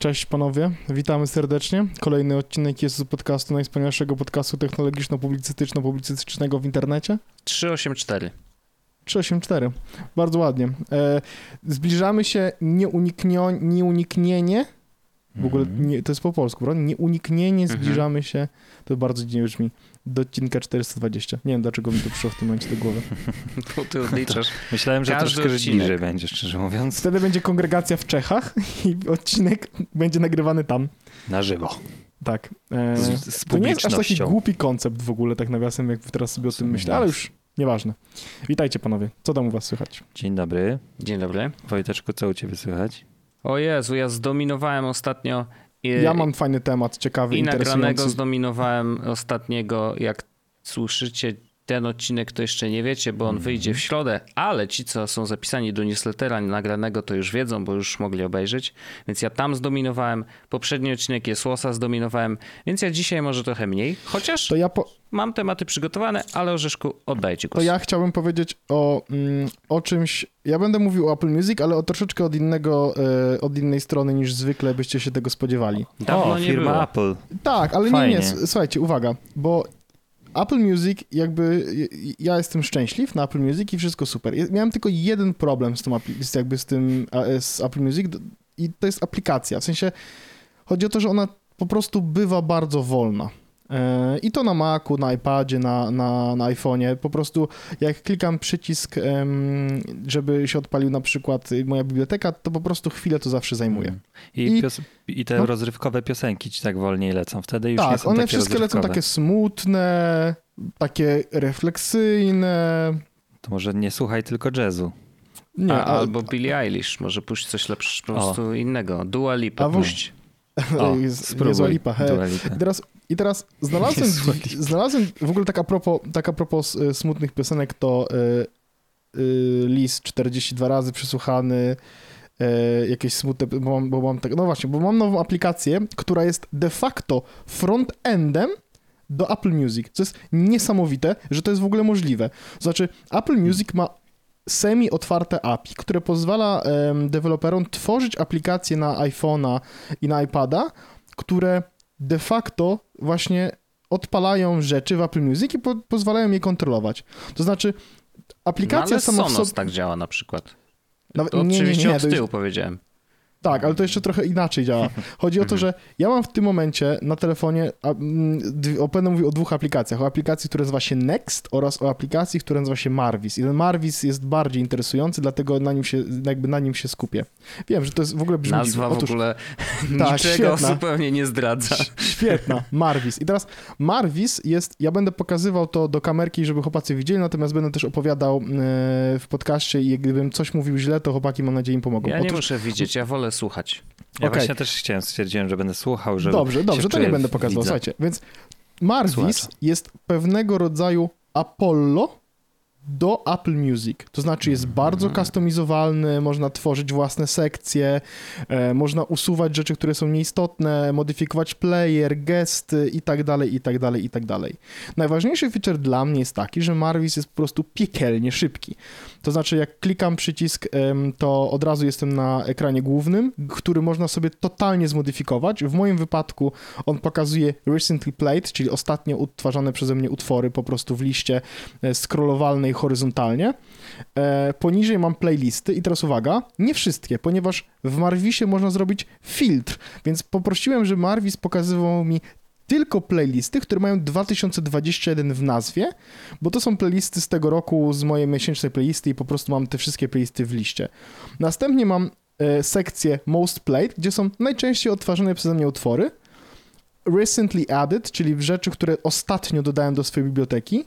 Cześć panowie, witamy serdecznie. Kolejny odcinek jest z podcastu, najwspanialszego podcastu technologiczno-publicystyczno-publicystycznego w internecie. 384. 384, bardzo ładnie. E, zbliżamy się nieuniknio, nieuniknienie, w ogóle Mhm. nie, to jest po polsku, prawda? Nieuniknienie zbliżamy się, to bardzo dziwnie brzmi, do odcinka 420. Nie wiem, dlaczego mi to przyszło w tym momencie do głowy. Bo ty odliczasz. Myślałem, że Każdy troszkę odcinek. bliżej będzie, szczerze mówiąc. Wtedy będzie kongregacja w Czechach i odcinek będzie nagrywany tam. Na żywo. Tak. E, Z, z To nie jest aż taki głupi koncept w ogóle, tak nawiasem, jak teraz sobie o tym myślę, ale już nieważne. Witajcie panowie, co tam u was słychać? Dzień dobry. Dzień dobry. Wojteczku, co u ciebie słychać? O Jezu, ja zdominowałem ostatnio. I, Ja mam fajny temat, ciekawy, i nagranego interesujący. zdominowałem ostatniego. Jak słyszycie ten odcinek, to jeszcze nie wiecie, bo on Mhm. wyjdzie w środę, ale ci, co są zapisani do newslettera nagranego, to już wiedzą, bo już mogli obejrzeć. Więc ja tam zdominowałem. Poprzedni odcinek jest Łosa, zdominowałem, więc ja dzisiaj może trochę mniej. Chociaż To ja, po, mam tematy przygotowane, ale Orzeszku, oddajcie to głos. ja chciałbym powiedzieć o, mm, o czymś, ja będę mówił o Apple Music, ale o troszeczkę od innego, e, od innej strony niż zwykle byście się tego spodziewali. Dawno o, nie firma było. Apple. Tak, ale nie, nie, Fajnie. s- słuchajcie, uwaga, bo Apple Music, jakby ja jestem szczęśliw na Apple Music i wszystko super. Miałem tylko jeden problem z tym, jakby z tym, z Apple Music i to jest aplikacja. W sensie chodzi o to, że ona po prostu bywa bardzo wolna. E, I to na Macu, na iPadzie, na, na, na iPhone'ie. Po prostu jak klikam przycisk, żeby się odpalił na przykład moja biblioteka, to po prostu chwilę to zawsze zajmuje. Mm. I, I- pios- I te no. rozrywkowe piosenki ci tak wolniej lecą. Wtedy już nie Tak, są one takie wszystkie lecą rozrywkowe. takie smutne, takie refleksyjne. To może nie słuchaj tylko jazzu. Nie, A, a, albo Billie Eilish, może puść coś lepszego, po O. prostu innego. Dua Lipa puść. O, spróbuj. lipa. Dua Lipa. Teraz, I teraz znalazłem, znalazłem w ogóle tak a propos, tak a propos e, smutnych piosenek, to y, y, list 42 razy przesłuchany, e, jakieś smutne, bo mam, bo mam tak, no właśnie, bo mam nową aplikację, która jest de facto front-endem do Apple Music, co jest niesamowite, że to jest w ogóle możliwe. Znaczy, Apple Music ma semi-otwarte API, które pozwala deweloperom tworzyć aplikacje na iPhone'a i na iPada, które de facto właśnie odpalają rzeczy w Apple Music i po, pozwalają je kontrolować. To znaczy, No, aplikacja ale sama w Sonos sobie... tak działa na przykład. Nawet, To nie, nie, oczywiście nie, od to jest- tyłu powiedziałem. Tak, ale to jeszcze trochę inaczej działa. Chodzi o to, że ja mam w tym momencie na telefonie, mm, będę mówił o dwóch aplikacjach. O aplikacji, która nazywa się Next oraz o aplikacji, która nazywa się Marvis. I ten Marvis jest bardziej interesujący, dlatego na nim się, jakby na nim się skupię. Wiem, że to jest w ogóle brzmi Nazwa dziwnie. w ogóle tak, niczego świetna. zupełnie nie zdradza. Świetna, Marvis. I teraz Marvis jest, ja będę pokazywał to do kamerki, żeby chłopacy widzieli, natomiast będę też opowiadał e, w podcaście i gdybym coś mówił źle, to chłopaki mam nadzieję im pomogą. Ja nie Otóż- muszę widzieć, ja wolę słuchać. Ja Okej. właśnie też chciałem, stwierdziłem, że będę słuchał, że Dobrze, dobrze, to nie będę pokazywał. widza. Słuchajcie, więc Marvis Słuchacza. jest pewnego rodzaju Apollo do Apple Music. To znaczy jest bardzo Mhm. customizowalny, można tworzyć własne sekcje, e, można usuwać rzeczy, które są nieistotne, modyfikować player, gesty i tak dalej, i tak dalej, i tak dalej. Najważniejszy feature dla mnie jest taki, że Marvis jest po prostu piekielnie szybki. To znaczy, jak klikam przycisk, to od razu jestem na ekranie głównym, który można sobie totalnie zmodyfikować. W moim wypadku on pokazuje recently played, czyli ostatnio utwarzane przeze mnie utwory po prostu w liście e, scrollowalnej horyzontalnie. E, poniżej mam playlisty i teraz uwaga, nie wszystkie, ponieważ w Marvisie można zrobić filtr, więc poprosiłem, żeby Marvis pokazywał mi tylko playlisty, które mają 2021 w nazwie, bo to są playlisty z tego roku, z mojej miesięcznej playlisty i po prostu mam te wszystkie playlisty w liście. Następnie mam e, sekcję Most Played, gdzie są najczęściej odtwarzane przeze mnie utwory, Recently Added, czyli rzeczy, które ostatnio dodałem do swojej biblioteki,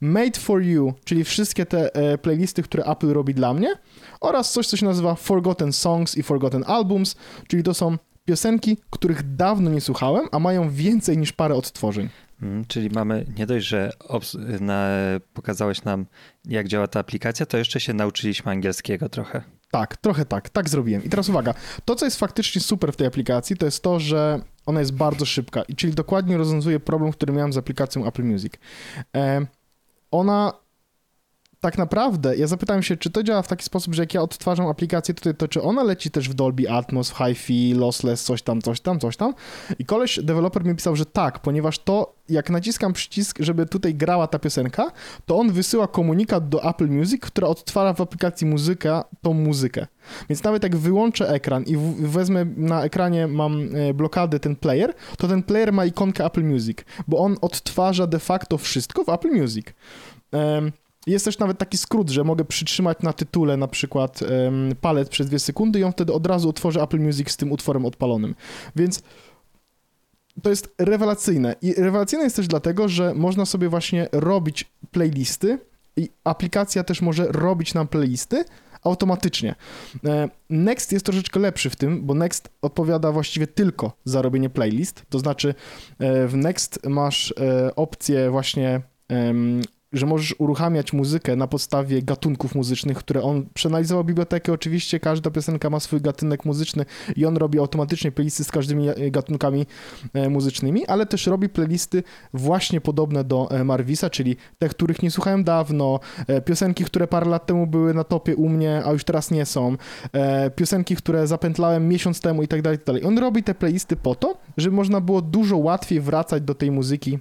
Made for You, czyli wszystkie te e, playlisty, które Apple robi dla mnie, oraz coś, co się nazywa Forgotten Songs i Forgotten Albums, czyli to są piosenki, których dawno nie słuchałem, a mają więcej niż parę odtworzeń. Mm, Czyli mamy nie dość, że na, pokazałeś nam, jak działa ta aplikacja, to jeszcze się nauczyliśmy angielskiego trochę. Tak, trochę tak, tak zrobiłem. I teraz uwaga, to co jest faktycznie super w tej aplikacji, to jest to, że ona jest bardzo szybka, i czyli dokładnie rozwiązuje problem, który miałem z aplikacją Apple Music. E, ona tak naprawdę ja zapytałem się, czy to działa w taki sposób, że jak ja odtwarzam aplikację tutaj, to czy ona leci też w Dolby Atmos, w Hi-Fi, Lossless, coś tam, coś tam, coś tam. I koleś, deweloper mi pisał, że tak, ponieważ to, jak naciskam przycisk, żeby tutaj grała ta piosenka, to on wysyła komunikat do Apple Music, która odtwarza w aplikacji muzyka tą muzykę. Więc nawet jak wyłączę ekran i wezmę na ekranie, mam e, blokadę ten player, to ten player ma ikonkę Apple Music, bo on odtwarza de facto wszystko w Apple Music. Em, jest też nawet taki skrót, że mogę przytrzymać na tytule na przykład palec przez dwie sekundy i on wtedy od razu otworzy Apple Music z tym utworem odpalonym. Więc to jest rewelacyjne. I rewelacyjne jest też dlatego, że można sobie właśnie robić playlisty i aplikacja też może robić nam playlisty automatycznie. E, Next jest troszeczkę lepszy w tym, bo Next odpowiada właściwie tylko za robienie playlist. To znaczy e, w Next masz e, opcję właśnie że możesz uruchamiać muzykę na podstawie gatunków muzycznych, które on przeanalizował bibliotekę. Oczywiście każda piosenka ma swój gatunek muzyczny i on robi automatycznie playlisty z każdymi e, gatunkami e, muzycznymi, ale też robi playlisty właśnie podobne do e, Marvisa, czyli te, których nie słuchałem dawno, piosenki, które parę lat temu były na topie u mnie, a już teraz nie są, piosenki, które zapętlałem miesiąc temu i tak dalej, i tak dalej. On robi te playlisty po to, żeby można było dużo łatwiej wracać do tej muzyki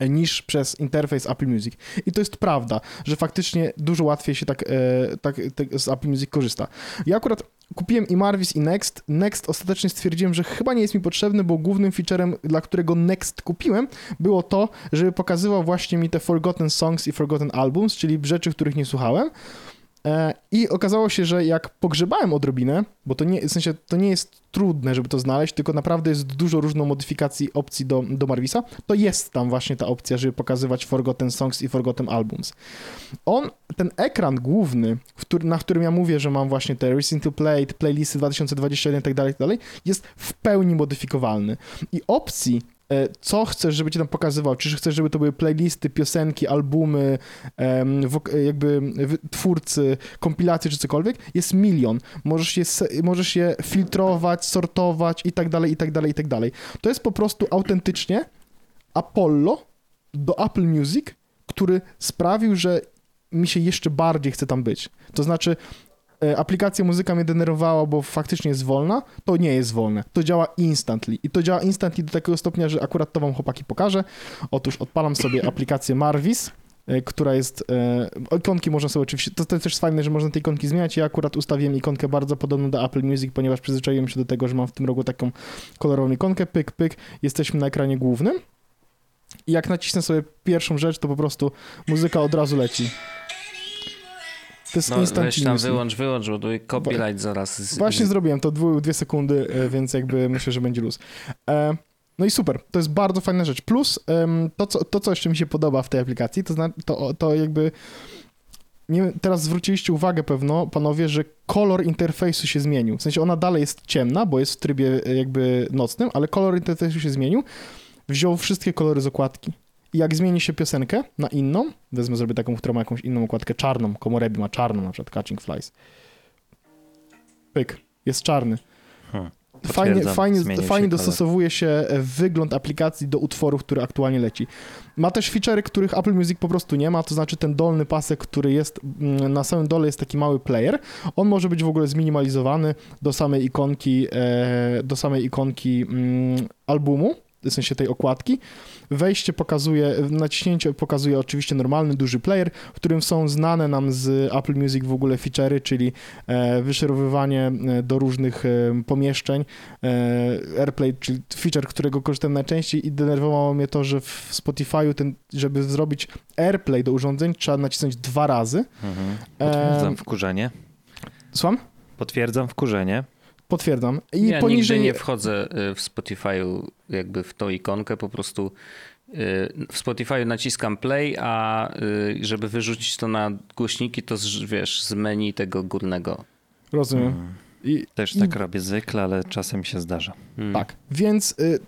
niż przez interfejs Apple Music. I to jest prawda, że faktycznie dużo łatwiej się tak, e, tak, z Apple Music korzysta. Ja akurat kupiłem i Marvis i Next. Next ostatecznie stwierdziłem, że chyba nie jest mi potrzebny, bo głównym featurem, dla którego Next kupiłem, było to, żeby pokazywał właśnie mi te Forgotten Songs i Forgotten Albums, czyli rzeczy, których nie słuchałem. E, I okazało się, że jak pogrzebałem odrobinę, bo to nie, w sensie to nie jest trudne, żeby to znaleźć, tylko naprawdę jest dużo różną modyfikacji opcji do, do Marvisa, to jest tam właśnie ta opcja, żeby pokazywać Forgotten Songs i Forgotten Albums. On, ten ekran główny, który, na którym ja mówię, że mam właśnie te Recent to Play, playlisty 2021 i tak dalej, tak dalej, jest w pełni modyfikowalny. I opcji co chcesz, żeby ci tam pokazywał, czy chcesz, żeby to były playlisty, piosenki, albumy, e, jakby twórcy, kompilacje czy cokolwiek, jest milion. Możesz je, możesz je filtrować, sortować i tak dalej, i tak dalej, i tak dalej. To jest po prostu autentycznie Apollo do Apple Music, który sprawił, że mi się jeszcze bardziej chce tam być. To znaczy, e, aplikacja muzyka mnie denerwowała, bo faktycznie jest wolna, to nie jest wolne. To działa instantly. I to działa instantly do takiego stopnia, że akurat to wam chłopaki pokażę. Otóż odpalam sobie aplikację Marvis, e, która jest, e, ikonki można sobie oczywiście, to, to jest też fajne, że można te ikonki zmieniać. Ja akurat ustawiłem ikonkę bardzo podobną do Apple Music, ponieważ przyzwyczaiłem się do tego, że mam w tym rogu taką kolorową ikonkę, pyk, pyk, jesteśmy na ekranie głównym. I jak nacisnę sobie pierwszą rzecz, to po prostu muzyka od razu leci. To jest No weź instantly tam wyłącz, wyłącz, bo tu copyright zaraz. Właśnie zrobiłem to dwu, dwie sekundy, e, więc jakby myślę, że będzie luz. E, no i super, to jest bardzo fajna rzecz. Plus to, co, to, co jeszcze mi się podoba w tej aplikacji, to, to, to jakby. Nie, teraz zwróciliście uwagę pewno, panowie, że kolor interfejsu się zmienił. W sensie ona dalej jest ciemna, bo jest w trybie e, jakby nocnym, ale kolor interfejsu się zmienił. Wziął wszystkie kolory z okładki. Jak zmieni się piosenkę na inną, wezmę zrobię taką, która ma jakąś inną okładkę czarną, Komorebi ma czarną, na przykład Catching Flies. Pyk, jest czarny. Hmm. Fajnie, fajnie, fajnie dostosowuje się e, wygląd aplikacji do utworu, który aktualnie leci. Ma też feature'y, których Apple Music po prostu nie ma, to znaczy ten dolny pasek, który jest mm, na samym dole jest taki mały player. On może być w ogóle zminimalizowany do samej ikonki, e, do samej ikonki mm, albumu, w sensie tej okładki. Wejście pokazuje, naciśnięcie pokazuje oczywiście normalny, duży player, w którym są znane nam z Apple Music w ogóle feature'y, czyli e, wyszerowywanie e, do różnych e, pomieszczeń, e, AirPlay, czyli feature, którego korzystam najczęściej i denerwowało mnie to, że w Spotify'u, ten, żeby zrobić AirPlay do urządzeń, trzeba nacisnąć dwa razy. Mhm. Potwierdzam wkurzenie. Słucham? Potwierdzam wkurzenie. Potwierdzam. I ja poniżej... nigdy nie wchodzę y, w Spotify'u jakby w tą ikonkę, po prostu y, w Spotify'u naciskam play, a y, żeby wyrzucić to na głośniki, to z, wiesz, z menu tego górnego. Rozumiem. Mm. I, Też i tak robię zwykle, ale czasem się zdarza. Mm. Tak, więc y,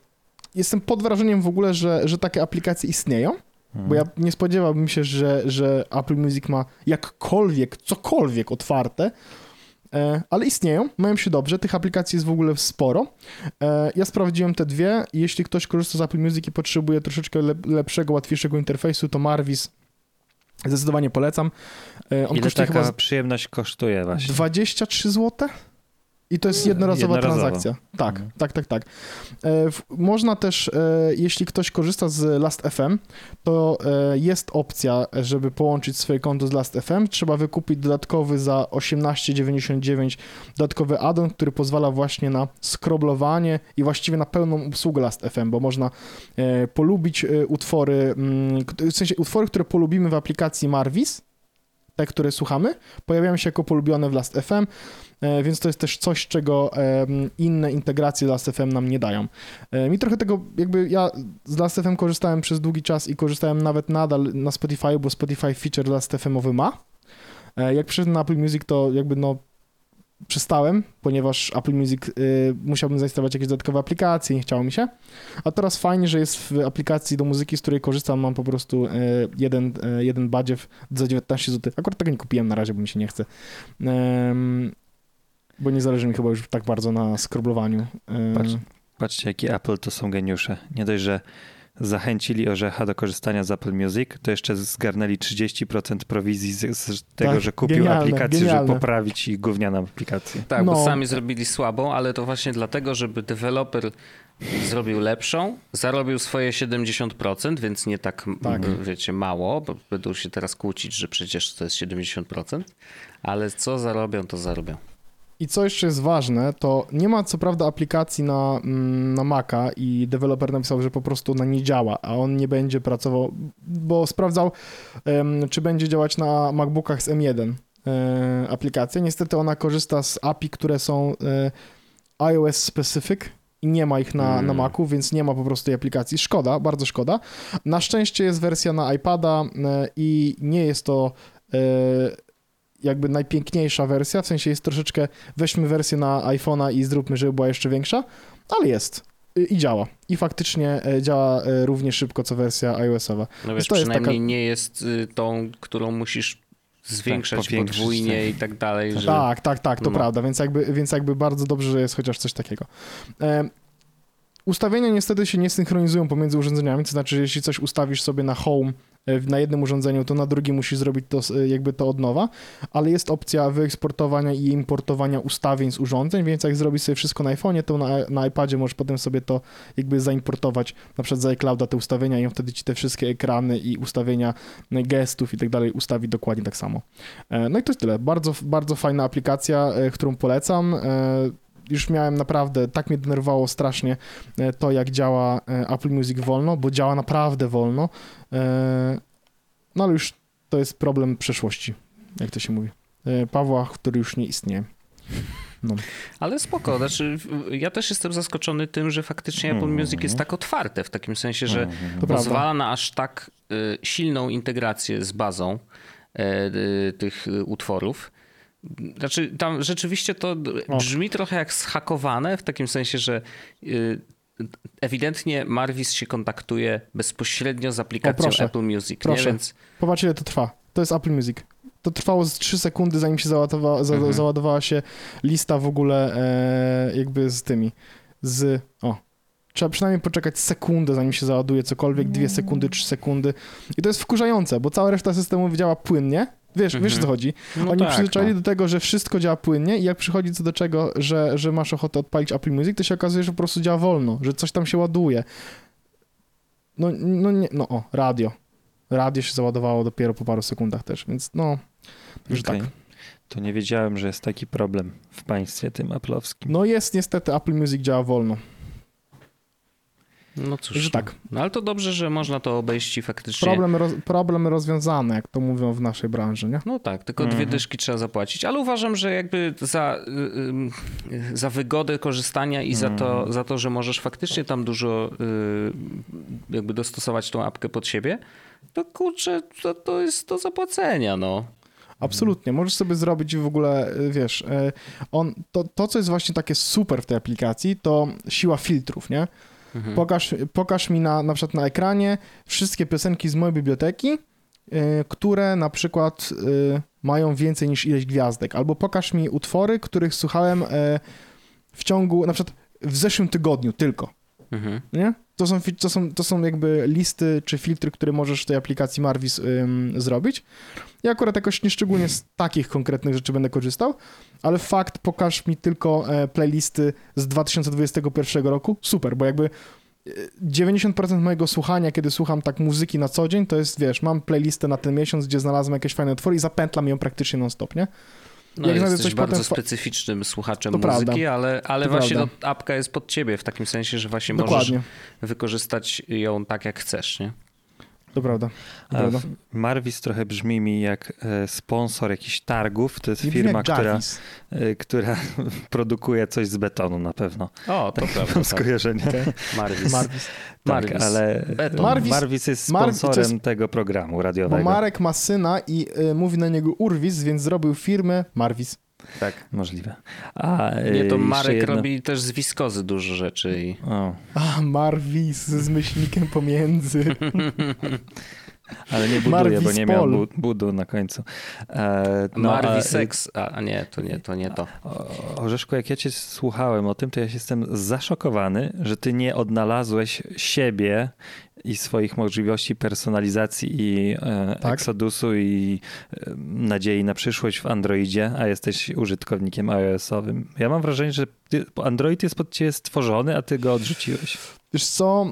jestem pod wrażeniem w ogóle, że, że takie aplikacje istnieją, Mm. bo ja nie spodziewałbym się, że, że Apple Music ma jakkolwiek, cokolwiek otwarte, ale istnieją, mają się dobrze, tych aplikacji jest w ogóle sporo. E, ja sprawdziłem te dwie jeśli ktoś korzysta z Apple Music i potrzebuje troszeczkę lep- lepszego, łatwiejszego interfejsu, to Marvis Zdecydowanie polecam. E, On Ile taka chyba przyjemność kosztuje właśnie? 23 zł? I to jest jednorazowa, jednorazowa. transakcja. Tak, mhm. tak, tak, tak. E, można też, e, jeśli ktoś korzysta z Last.fm, to e, jest opcja, żeby połączyć swoje konto z Last.fm. Trzeba wykupić dodatkowy za 18,99 dodatkowy addon, który pozwala właśnie na skroblowanie i właściwie na pełną obsługę Last.fm, bo można polubić utwory, mm, w sensie utwory, które polubimy w aplikacji Marvis, te, które słuchamy, pojawiają się jako polubione w Last.fm. E, więc to jest też coś, czego inne integracje Last.fm nam nie dają. E, mi trochę tego, jakby ja z Last.fm korzystałem przez długi czas i korzystałem nawet nadal na Spotify, bo Spotify feature Last.fm-owy ma. E, jak przyszedłem na Apple Music, to jakby no przestałem, ponieważ Apple Music y, musiałbym zainstalować jakieś dodatkowe aplikacje, nie chciało mi się. A teraz fajnie, że jest w aplikacji do muzyki, z której korzystam, mam po prostu y, jeden, y, jeden badziew za 19 zł. Akurat tego nie kupiłem na razie, bo mi się nie chce bo nie zależy mi chyba już tak bardzo na skroblowaniu. Patrz, patrzcie, jaki Apple to są geniusze. Nie dość, że zachęcili Orzecha do korzystania z Apple Music, to jeszcze zgarnęli 30% prowizji z, z tego, tak, że kupił genialne, aplikację, genialne. żeby poprawić ich gównianą aplikację. Tak, no. bo sami zrobili słabą, ale to właśnie dlatego, żeby deweloper zrobił lepszą, zarobił swoje 70%, więc nie tak, tak. wiecie, mało, bo będą się teraz kłócić, że przecież to jest 70%, ale co zarobią, to zarobią. I co jeszcze jest ważne, to nie ma co prawda aplikacji na, mm, na Maca i deweloper napisał, że po prostu ona nie działa, a on nie będzie pracował, bo sprawdzał, um, czy będzie działać na MacBookach z M1 e, aplikacja. Niestety ona korzysta z API, które są e, iOS specific i nie ma ich na, mm. na Macu, więc nie ma po prostu tej aplikacji. Szkoda, bardzo szkoda. Na szczęście jest wersja na iPada e, i nie jest to e, jakby najpiękniejsza wersja, w sensie jest troszeczkę, weźmy wersję na iPhone'a i zróbmy, żeby była jeszcze większa, ale jest i działa. I faktycznie e, działa e, równie szybko, co wersja iOS-owa. No wiesz, to przynajmniej jest taka... nie jest y, tą, którą musisz zwiększać tak, podwójnie i tak dalej. Że... Tak, tak, tak, to no. prawda, więc jakby, więc jakby bardzo dobrze, że jest chociaż coś takiego. Ustawienia niestety się nie synchronizują pomiędzy urządzeniami, to znaczy, jeśli coś ustawisz sobie na home E, na jednym urządzeniu, to na drugim musisz zrobić to e, jakby to od nowa, ale jest opcja wyeksportowania i importowania ustawień z urządzeń, więc jak zrobisz sobie wszystko na iPhone'ie, to na, na iPadzie możesz potem sobie to jakby zaimportować na przykład za iClouda te ustawienia i on wtedy ci te wszystkie ekrany i ustawienia gestów i tak dalej ustawi dokładnie tak samo. E, no i to jest tyle. Bardzo, bardzo fajna aplikacja, którą polecam już miałem naprawdę, tak mnie denerwowało strasznie to, jak działa Apple Music wolno, bo działa naprawdę wolno. E, no ale już to jest problem przeszłości, jak to się mówi. E, Pawła, który już nie istnieje. No. Ale spoko, znaczy ja też jestem zaskoczony tym, że faktycznie Apple mhm. Music jest tak otwarte, w takim sensie, że to pozwala prawda. na aż tak y, silną integrację z bazą y, tych utworów. Znaczy tam rzeczywiście to brzmi trochę jak zhakowane, w takim sensie, że y, ewidentnie Marvis się kontaktuje bezpośrednio z aplikacją o, Apple Music. Proszę. Nie? Więc... Popatrz ile to trwa. To jest Apple Music. To trwało z 3 sekundy, zanim się załadowała, za, mhm. załadowała się lista w ogóle e, jakby z tymi. Z. O. Trzeba przynajmniej poczekać sekundę, zanim się załaduje cokolwiek, dwie sekundy, trzy sekundy. I to jest wkurzające, bo cała reszta systemu działa płynnie, Wiesz, mhm. wiesz o co mhm. chodzi. No Oni tak, przyzwyczaili no. do tego, że wszystko działa płynnie i jak przychodzi co do czego, że, że masz ochotę odpalić Apple Music, to się okazuje, że po prostu działa wolno, że coś tam się ładuje. No, no nie, no o, radio. Radio się załadowało dopiero po paru sekundach też, więc no, już okay. tak. To nie wiedziałem, że jest taki problem w państwie tym Apple'owskim. No jest, niestety Apple Music działa wolno. No cóż, że tak. No ale to dobrze, że można to obejść i faktycznie... Problem, roz, problem rozwiązany, jak to mówią w naszej branży, nie? No tak, tylko mhm. dwie dyszki trzeba zapłacić, ale uważam, że jakby za, y, y, za wygodę korzystania i za, to, mhm. za to, że możesz faktycznie tam dużo y, jakby dostosować tą apkę pod siebie, to kurczę, to, to jest do zapłacenia, no. Absolutnie. Możesz sobie zrobić w ogóle, wiesz, on, to, to, co jest właśnie takie super w tej aplikacji, to siła filtrów, nie? Mhm. Pokaż, pokaż mi na, na przykład na ekranie wszystkie piosenki z mojej biblioteki, y, które na przykład y, mają więcej niż ileś gwiazdek, albo pokaż mi utwory, których słuchałem y, w ciągu, na przykład w zeszłym tygodniu tylko. Mhm. Nie? To są, to, są, to są jakby listy czy filtry, które możesz w tej aplikacji Marvis ym, zrobić. Ja akurat jakoś nieszczególnie z takich konkretnych rzeczy będę korzystał, ale fakt, pokaż mi tylko e, playlisty z 2021 roku, super, bo jakby 90% e, mojego słuchania, kiedy słucham tak muzyki na co dzień, to jest, wiesz, mam playlistę na ten miesiąc, gdzie znalazłem jakieś fajne utwory i zapętlam ją praktycznie non-stop, nie? No, Jak jesteś coś bardzo potem... specyficznym słuchaczem to muzyki, prawda. ale, ale to właśnie no, apka jest pod ciebie w takim sensie, że właśnie Dokładnie. możesz wykorzystać ją tak, jak chcesz, nie? To prawda. To prawda. Marvis trochę brzmi mi jak e, sponsor jakichś targów. To jest Nie firma, która, e, która produkuje coś z betonu na pewno. O, to prawda. Tak. skojarzenie. Okay. Marvis. Marvis. Tak, Marvis. ale Marvis, Marvis jest sponsorem jest, tego programu radiowego. Bo Marek ma syna i y, mówi na niego Urwis, więc zrobił firmę Marvis. Tak. Możliwe. A, nie, to Marek jedno... robi też z wiskozy dużo rzeczy. I... O. A, Marvis z myślnikiem pomiędzy. Ale nie buduje, Marvis bo nie miał budu na końcu. E, no, a, a nie, to nie, to nie to. Orzeszku, jak ja cię słuchałem o tym, to ja jestem zaszokowany, że ty nie odnalazłeś siebie i swoich możliwości personalizacji i e, tak? Exodusu i e, nadziei na przyszłość w Androidzie, a jesteś użytkownikiem iOS-owym. Ja mam wrażenie, że Android jest pod ciebie stworzony, a ty go odrzuciłeś. Wiesz co,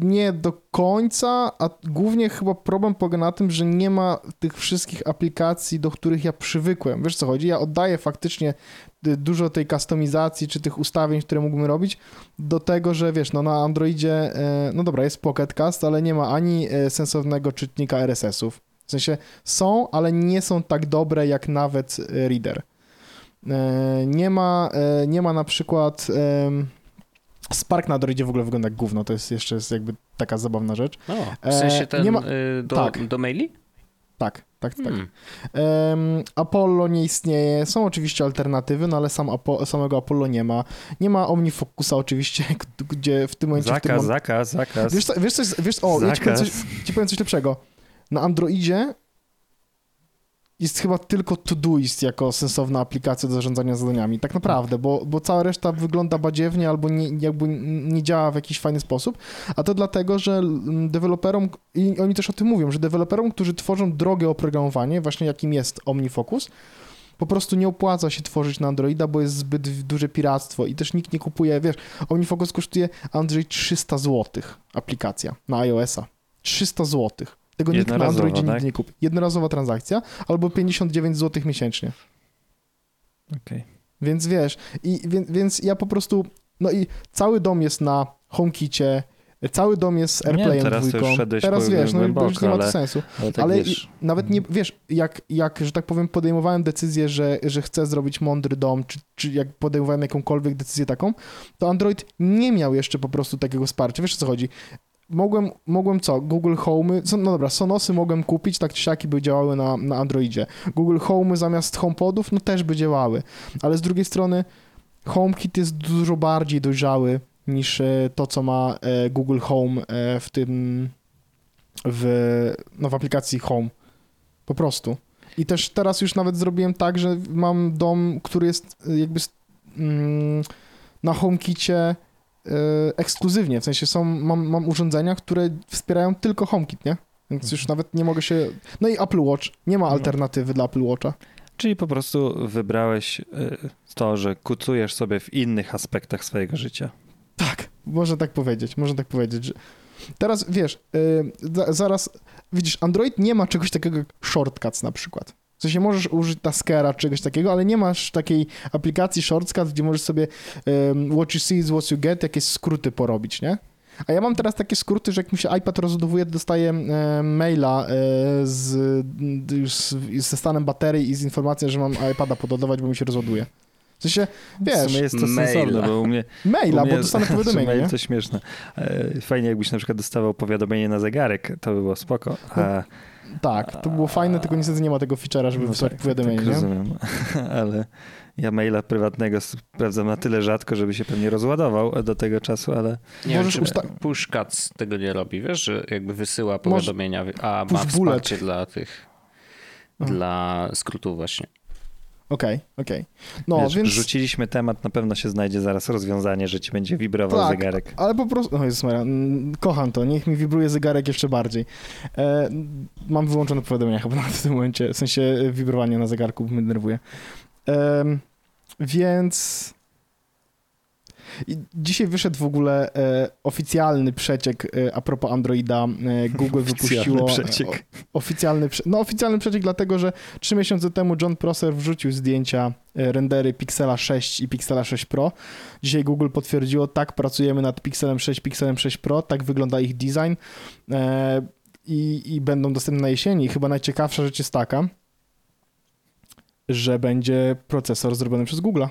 nie do końca, a głównie chyba problem polega na tym, że nie ma tych wszystkich aplikacji, do których ja przywykłem. Wiesz co chodzi? Ja oddaję faktycznie dużo tej kustomizacji czy tych ustawień, które mógłbym robić, do tego, że wiesz, no na Androidzie, e, no dobra, jest Pocket Cast, ale nie ma ani e, sensownego czytnika RSS-ów. W sensie są, ale nie są tak dobre jak nawet e, Reader. Nie ma, nie ma na przykład Spark na Androidzie w ogóle wygląda jak gówno, to jest jeszcze jest jakby taka zabawna rzecz. O, w sensie ten nie ma... Y, do, tak. do maili? Tak, tak, tak. Hmm. Um, Apollo nie istnieje, są oczywiście alternatywy, no ale sam Apo samego Apollo nie ma. Nie ma OmniFocusa oczywiście, gdzie w tym momencie... Zakaz, tym zakaz, zakaz. Wiesz, wiesz, coś, wiesz o, zakaz. Ja ci, powiem coś, ci powiem coś lepszego. Na Androidzie jest chyba tylko Todoist jako sensowna aplikacja do zarządzania zadaniami. Tak naprawdę, bo, bo cała reszta wygląda badziewnie albo nie, jakby nie działa w jakiś fajny sposób. A to dlatego, że deweloperom, i oni też o tym mówią, że deweloperom, którzy tworzą drogie oprogramowanie, właśnie jakim jest OmniFocus, po prostu nie opłaca się tworzyć na Androida, bo jest zbyt duże piractwo i też nikt nie kupuje, wiesz, OmniFocus kosztuje Android 300 zł aplikacja na iOS-a. 300 złotych. Tego nikt na Androidzie tak? nigdy nie kupi. Jednorazowa transakcja albo 59 zł miesięcznie. Okej. Okay. Więc wiesz, i, więc, więc ja po prostu, no i cały dom jest na HomeKicie, cały dom jest z AirPlayem nie, teraz dwójką. Teraz wiesz, no głęboko, już nie ma to sensu. Ale, tak ale wiesz. nawet nie, wiesz, jak, jak, że tak powiem, podejmowałem decyzję, że, że chcę zrobić mądry dom, czy, czy jak podejmowałem jakąkolwiek decyzję taką, to Android nie miał jeszcze po prostu takiego wsparcia. Wiesz o co chodzi? Mogłem, mogłem co? Google Home, no dobra, Sonosy mogłem kupić, tak czy siaki by działały na, na Androidzie. Google Home zamiast HomePodów, no też by działały. Ale z drugiej strony HomeKit jest dużo bardziej dojrzały niż e, to, co ma e, Google Home e, w tym, w, no w aplikacji Home. Po prostu. I też teraz już nawet zrobiłem tak, że mam dom, który jest jakby mm, na HomeKicie ekskluzywnie, w sensie są, mam, mam urządzenia, które wspierają tylko HomeKit, nie? Więc już nawet nie mogę się... No i Apple Watch, nie ma no. alternatywy dla Apple Watcha. Czyli po prostu wybrałeś e, to, że kucujesz sobie w innych aspektach swojego życia. Tak, można tak powiedzieć, można tak powiedzieć, że... Teraz wiesz, e, zaraz, widzisz, Android nie ma czegoś takiego jak shortcuts na przykład. W sensie możesz użyć Taskera, czegoś takiego, ale nie masz takiej aplikacji Shortcut, gdzie możesz sobie um, what you see is what you get, jakieś skróty porobić, nie? A ja mam teraz takie skróty, że jak mi się iPad rozładowuje, to dostaję e, maila e, z, z, ze stanem baterii i z informacją, że mam iPada podładować, bo mi się rozładuje. W sensie, wiesz... W sumie jest to maila. sensowne, bo u mnie... Maila, u mnie bo dostanę powiadomienie, mail to śmieszne. E, fajnie jakbyś na przykład dostawał powiadomienie na zegarek, to by było spoko. A... No tak, to było fajne, tylko niestety nie ma tego feature'a, żeby no wysłać tak, powiadomienie. Tak, rozumiem, ale ja maila prywatnego sprawdzam na tyle rzadko, żeby się pewnie rozładował do tego czasu, ale... Nie Możesz wiem, usta- Pushcuts tego nie robi, wiesz, że jakby wysyła powiadomienia, a ma wsparcie dla tych, Aha. dla skrótów właśnie. Okej, okay, okej. Okay. No, Wiesz, więc... Rzuciliśmy temat, na pewno się znajdzie zaraz rozwiązanie, że ci będzie wibrował tak, zegarek. ale po prostu... No Jezus Maria, kocham to, niech mi wibruje zegarek jeszcze bardziej. E, mam wyłączone powiadomienia chyba na w tym momencie, w sensie e, wibrowanie na zegarku mnie denerwuje. E, więc i dzisiaj wyszedł w ogóle e, oficjalny przeciek e, a propos Androida. E, Google wypuściło... Przeciek. O, oficjalny przeciek. No oficjalny przeciek dlatego, że trzy miesiące temu John Prosser wrzucił zdjęcia, e, rendery Pixela 6 i Pixela 6 Pro. Dzisiaj Google potwierdziło, tak, pracujemy nad Pixelem 6, Pixelem 6 Pro, tak wygląda ich design e, i, i będą dostępne na jesieni. Chyba najciekawsza rzecz jest taka, że będzie procesor zrobiony przez Google'a.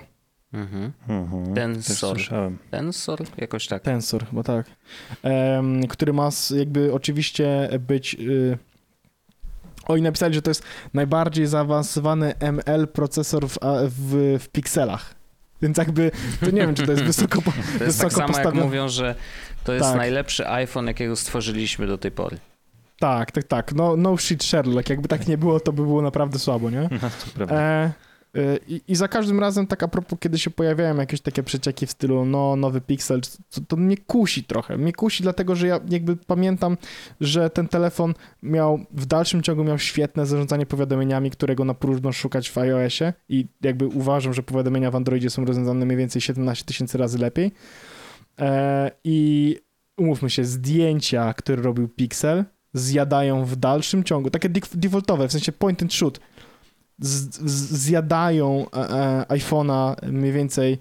Mhm. Mhm. Tensor. Tensor? Jakoś tak. Tensor, bo tak. Um, który ma jakby oczywiście być... Y oni napisali, że to jest najbardziej zaawansowany ML procesor w, w, w pikselach. Więc jakby, to nie wiem, czy to jest wysoko, to jest wysoko tak samo jak mówią, że to jest tak. najlepszy iPhone, jakiego stworzyliśmy do tej pory. Tak, tak, tak. No, no shit Sherlock. Jakby tak nie było, to by było naprawdę słabo, nie? No, to prawda. E i, I, za każdym razem, tak a propos, kiedy się pojawiają jakieś takie przecieki w stylu, no, nowy Pixel, to, to mnie kusi trochę. Mnie kusi, dlatego że ja jakby pamiętam, że ten telefon miał, w dalszym ciągu miał świetne zarządzanie powiadomieniami, którego na próżno szukać w iOSie i jakby uważam, że powiadomienia w Androidzie są rozwiązane mniej więcej 17 tysięcy razy lepiej. E, I umówmy się, zdjęcia, które robił Pixel, zjadają w dalszym ciągu, takie defaultowe, w sensie point and shoot, zjadają e, e, iPhone'a mniej więcej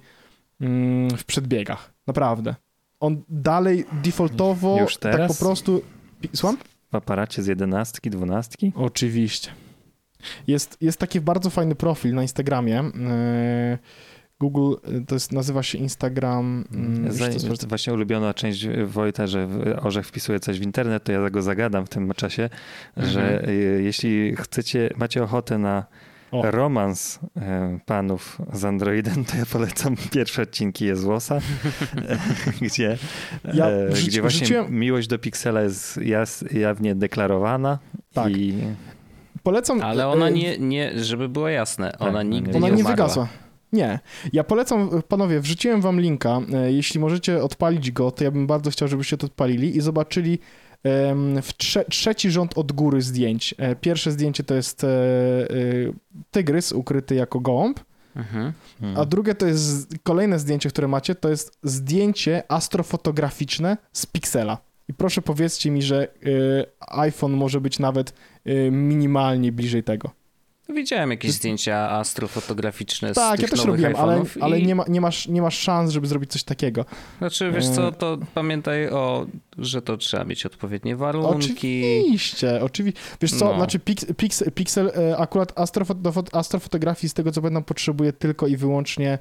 mm, w przedbiegach. Naprawdę. On dalej defaultowo Już teraz? tak po prostu... Słucham? W aparacie z jedenastki, dwunastki? Oczywiście. Jest, jest taki bardzo fajny profil na Instagramie. E, Google, to jest, nazywa się Instagram. Mm, Za, to właśnie ulubiona część Wojta, że Orzech wpisuje coś w internet, to ja go zagadam w tym czasie, mhm. że jeśli chcecie, macie ochotę na o. romans e, panów z Androidem, to ja polecam pierwsze odcinki Jezłosa, gdzie, ja e, gdzie właśnie wrzuciłem... miłość do Pixela jest jawnie deklarowana. Tak. I... Polecam... Ale ona e, nie, nie, żeby było jasne, ona tak, nigdy ona nie, nie wygasła. Nie. Ja polecam, panowie, wrzuciłem wam linka. Jeśli możecie odpalić go, to ja bym bardzo chciał, żebyście to odpalili i zobaczyli trze trzeci rząd od góry zdjęć. E, pierwsze zdjęcie to jest e, e, tygrys ukryty jako gołąb, mhm. a drugie to jest kolejne zdjęcie, które macie, to jest zdjęcie astrofotograficzne z piksela. I proszę powiedzcie mi, że iPhone może być nawet minimalnie bliżej tego. Widziałem jakieś zdjęcia astrofotograficzne tak, z ja też robiłem, ale, ale nie, ma, nie, masz, nie masz szans, żeby zrobić coś takiego. Znaczy, wiesz co, e, to pamiętaj o, że to trzeba mieć odpowiednie warunki. Oczywiście, oczywiście. Wiesz co, no. znaczy pix, pix, Pixel e, akurat astrofot, do astrofotografii z tego co pamiętam potrzebuje tylko i wyłącznie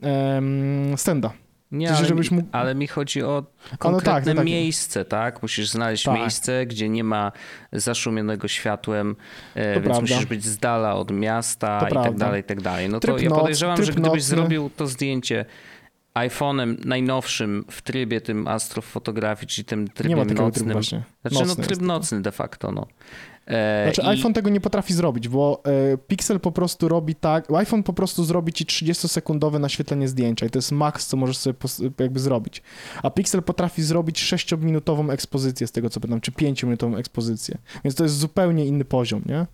um, stenda. Nie, ale, mi, mógł... ale mi chodzi o konkretne no tak, no tak. miejsce, tak? Musisz znaleźć tak. miejsce, gdzie nie ma zaszumionego światłem, e, więc prawda. musisz być z dala od miasta to i tak prawda. tak dalej, i tak dalej. No to tryb ja podejrzewam, noc, że gdybyś nocny. zrobił to zdjęcie iPhone'em najnowszym w trybie tym astrofotografii, czyli tym trybem nocnym. Trybu znaczy, no tryb nocny de facto, no. E, znaczy, I... iPhone tego nie potrafi zrobić, bo e, Pixel po prostu robi tak. iPhone po prostu zrobi ci 30-sekundowe naświetlenie zdjęcia i to jest maks, co możesz sobie jakby zrobić. A Pixel potrafi zrobić 6-minutową ekspozycję z tego co pamiętam, czy 5-minutową ekspozycję. Więc to jest zupełnie inny poziom, nie?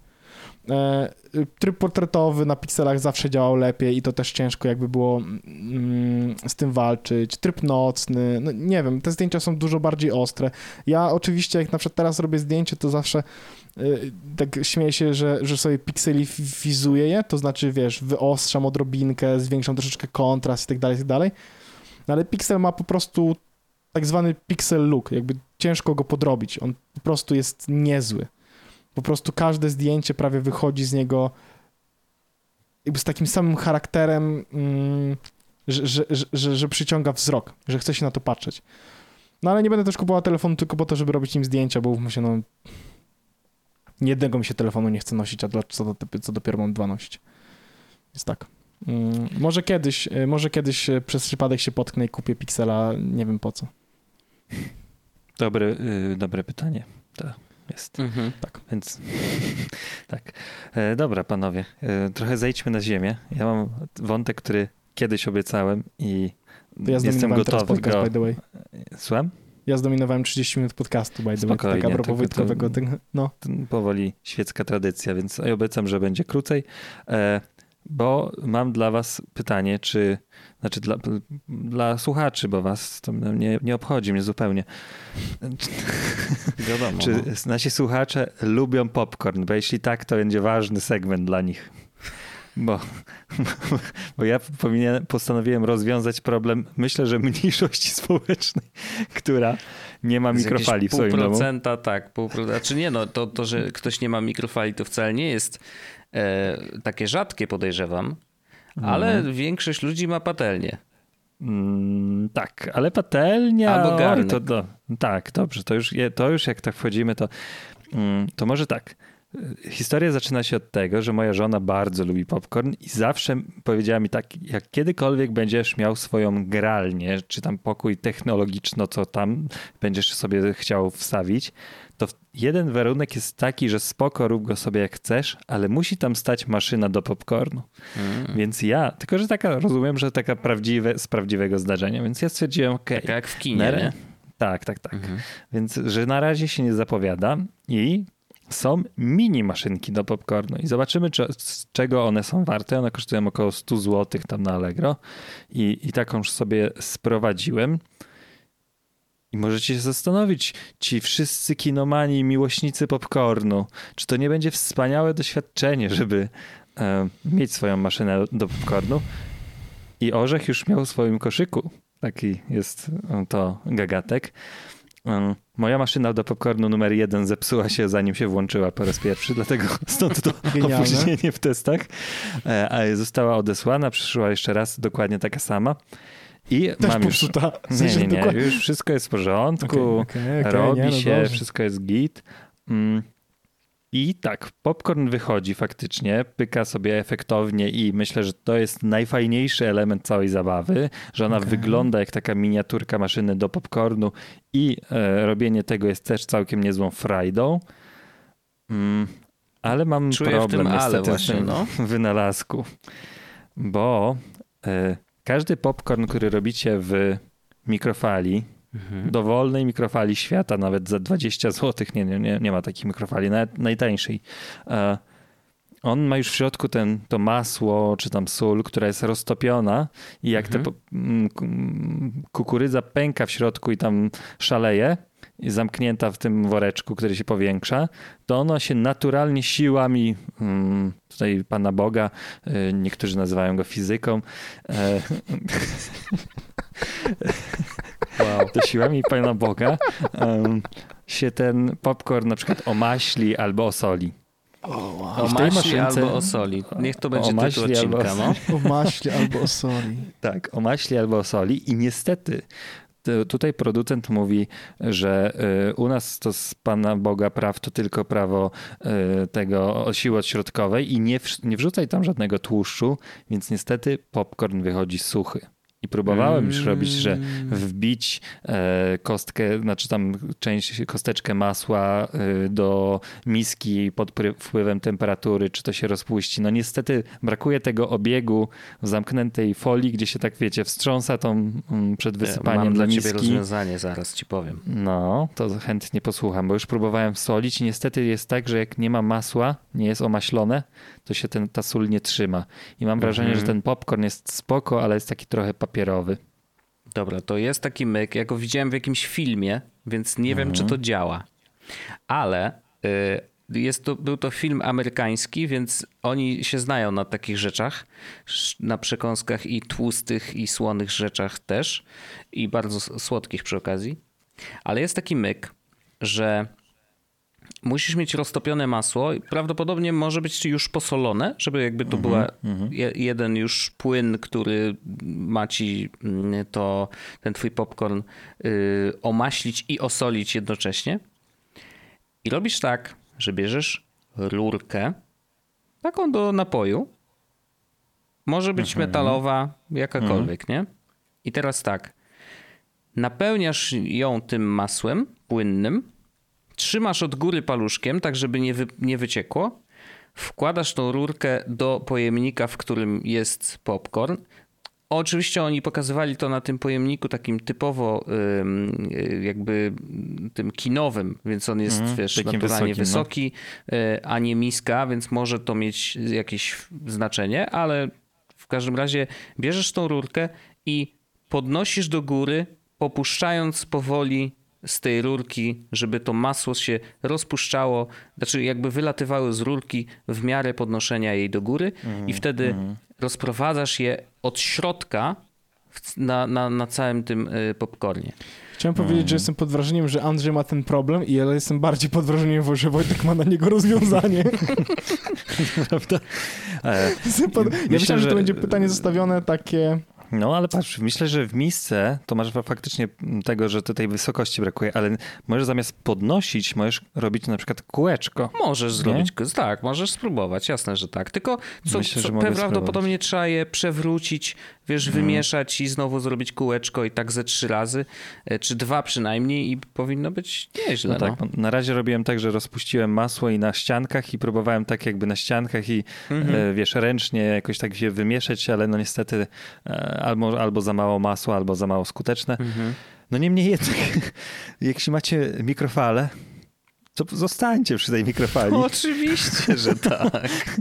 E, tryb portretowy na pikselach zawsze działał lepiej i to też ciężko jakby było mm, z tym walczyć. Tryb nocny, no nie wiem, te zdjęcia są dużo bardziej ostre. Ja oczywiście jak na przykład teraz robię zdjęcie, to zawsze y, tak śmieję się, że, że sobie pikselifizuję je, to znaczy wiesz, wyostrzam odrobinkę, zwiększam troszeczkę kontrast i tak dalej, i tak dalej. No ale Pixel ma po prostu tak zwany pixel look, jakby ciężko go podrobić. On po prostu jest niezły. Po prostu każde zdjęcie prawie wychodzi z niego jakby z takim samym charakterem, mm, że, że, że, że, przyciąga wzrok, że chce się na to patrzeć. No ale nie będę też kupował telefonu tylko po to, żeby robić nim zdjęcia, bo mówmy się, no jednego mi się telefonu nie chce nosić, a co, do, co dopiero mam dwa nosić. Jest tak. Mm, może kiedyś, y, może kiedyś y, przez przypadek się potknę i kupię Pixela, nie wiem po co. Dobre, yy, dobre pytanie. Tak. Jest. Mhm. Tak, więc tak. E, dobra, panowie, e, trochę zejdźmy na ziemię. Ja mam wątek, który kiedyś obiecałem i ja jestem gotowy podcast, go... by the way. Słucham? Ja zdominowałem 30 minut podcastu, by the way. Tak a propos Wojtkowego. To, no. powoli świecka tradycja, więc obiecam, że będzie krócej. E, bo mam dla was pytanie, czy, znaczy dla, dla słuchaczy, bo was to nie, nie obchodzi mnie zupełnie. Wiadomo. Czy no. nasi słuchacze lubią popcorn? Bo jeśli tak, to będzie ważny segment dla nich. Bo, bo ja powinien, postanowiłem rozwiązać problem, myślę, że mniejszości społecznej, która nie ma mikrofali w swoim domu. Pół procenta, tak. Pół procenta. Znaczy nie, no to, to, że ktoś nie ma mikrofali, to wcale nie jest e, takie rzadkie, podejrzewam, ale mhm. większość ludzi ma patelnię. Mm, tak, ale patelnia. Albo garnek. to, to, tak, dobrze, to już, to już jak tak wchodzimy, to, mm, to może tak. Historia zaczyna się od tego, że moja żona bardzo lubi popcorn i zawsze powiedziała mi tak, jak kiedykolwiek będziesz miał swoją gralnię, czy tam pokój technologiczny, co tam będziesz sobie chciał wstawić, to jeden warunek jest taki, że spoko, rób go sobie jak chcesz, ale musi tam stać maszyna do popcornu. Mm. Więc ja, tylko że taka, rozumiem, że taka prawdziwe, z prawdziwego zdarzenia, więc ja stwierdziłem, okej. Okay, jak w kinie, nie? Tak, tak, tak. Mhm. Więc, że na razie się nie zapowiada i są mini maszynki do popcornu i zobaczymy, czy, z czego one są warte. One kosztują około 100 zł tam na Allegro i, i taką już sobie sprowadziłem. I możecie się zastanowić, ci wszyscy kinomani miłośnicy popcornu, czy to nie będzie wspaniałe doświadczenie, żeby e, mieć swoją maszynę do popcornu. I Orzech już miał w swoim koszyku. Taki jest to gagatek. E, moja maszyna do popcornu numer jeden zepsuła się zanim się włączyła po raz pierwszy, dlatego stąd to Genialne. opóźnienie w testach. E, a została odesłana, przyszła jeszcze raz dokładnie taka sama. I Też mam już. W sensie nie, nie, dokładnie... już wszystko jest w porządku, okay, okay, okay, robi nie, no się, dobrze. wszystko jest git. Mm. I tak, popcorn wychodzi faktycznie, pyka sobie efektownie i myślę, że to jest najfajniejszy element całej zabawy, że ona okay. wygląda jak taka miniaturka maszyny do popcornu i e, robienie tego jest też całkiem niezłą frajdą. Mm, ale mam Czuję problem niestety właśnie, tym no. wynalazku, bo e, każdy popcorn, który robicie w mikrofali, mhm. dowolnej mikrofali świata, nawet za 20 zł, nie, nie, nie ma takiej mikrofali, nawet najtańszej. E, on ma już w środku ten, to masło czy tam sól, która jest roztopiona i jak mhm. te kukurydza pęka w środku i tam szaleje, zamknięta w tym woreczku, który się powiększa, to ono się naturalnie siłami mm, tutaj Pana Boga, y, niektórzy nazywają go fizyką, e, wow. to siłami Pana Boga się ten popcorn na przykład omaśli albo osoli. Oh, wow. O maśli maszynce... albo o soli. Niech to będzie tytuł odcinka. No. O maśli albo o soli. Tak, o maśli albo o soli i niestety tutaj producent mówi, że y, u nas to z Pana Boga praw to tylko prawo y, tego siły odśrodkowej i nie, nie wrzucaj tam żadnego tłuszczu, więc niestety popcorn wychodzi suchy. I próbowałem już robić, że mm. wbić e, kostkę, znaczy tam część, kosteczkę masła e, do miski pod wpływem temperatury, czy to się rozpuści. No niestety brakuje tego obiegu w zamkniętej folii, gdzie się tak wiecie, wstrząsa tą mm, przed wysypaniem Mam dla miski. ciebie rozwiązanie, zaraz ci powiem. No, to chętnie posłucham, bo już próbowałem solić i niestety jest tak, że jak nie ma masła, nie jest omaślone, to się ten, ta sól nie trzyma. I mam wrażenie, mhm. że ten popcorn jest spoko, ale jest taki trochę papierowy. Dobra, to jest taki myk. Ja go widziałem w jakimś filmie, więc nie mhm. wiem, czy to mhm. działa. Ale y, jest to, był to film amerykański, więc oni się znają na takich rzeczach, na przekąskach i tłustych i słonych rzeczach też i bardzo słodkich przy okazji. Ale jest taki myk, że musisz mieć roztopione masło. Prawdopodobnie może być już posolone, żeby jakby to mhm, była mhm. jeden już płyn, który ma ci mm, to, ten twój popcorn y, omaślić i osolić jednocześnie. I robisz tak, że bierzesz rurkę, taką do napoju. Może być mhm. metalowa, jakakolwiek, nie? I teraz tak. Napełniasz ją tym masłem płynnym, trzymasz od góry paluszkiem, tak żeby nie, wy, nie wyciekło, wkładasz tą rurkę do pojemnika, w którym jest popcorn. Oczywiście oni pokazywali to na tym pojemniku takim typowo jakby tym kinowym, więc on jest mm, wiesz, naturalnie wysoki, no. wysoki no. a nie miska, więc może to mieć jakieś znaczenie, ale w każdym razie bierzesz tą rurkę i podnosisz do góry, popuszczając powoli z tej rurki, żeby to masło się rozpuszczało, znaczy jakby wylatywały z rurki w miarę podnoszenia jej do góry mm, i wtedy mm. rozprowadzasz je od środka na, na, na całym tym y, popcornie. Chciałem powiedzieć, mm. że jestem pod wrażeniem, że Andrzej ma ten problem i ja jestem bardziej pod wrażeniem, że Wojtek ma na niego rozwiązanie. Prawda? E. Ja myślałem, że to będzie pytanie zostawione takie no ale patrz, myślę, że w misce to masz faktycznie tego, że tej wysokości brakuje, ale możesz zamiast podnosić, możesz robić na przykład kółeczko. Możesz nie? zrobić, tak, możesz spróbować, jasne, że tak. Tylko co, myślę, co, prawdopodobnie trzeba je przewrócić, wiesz, hmm. wymieszać i znowu zrobić kółeczko i tak ze trzy razy, e, czy dwa przynajmniej i powinno być nieźle. No tak, no. na razie robiłem tak, że rozpuściłem masło i na ściankach i próbowałem tak jakby na ściankach i mhm. e, wiesz, ręcznie jakoś tak się wymieszać, ale no niestety e, albo, albo za mało masła, albo za mało skuteczne. Mhm. No niemniej jednak, jeśli macie mikrofale, to zostańcie przy tej mikrofali. Oczywiście, że tak.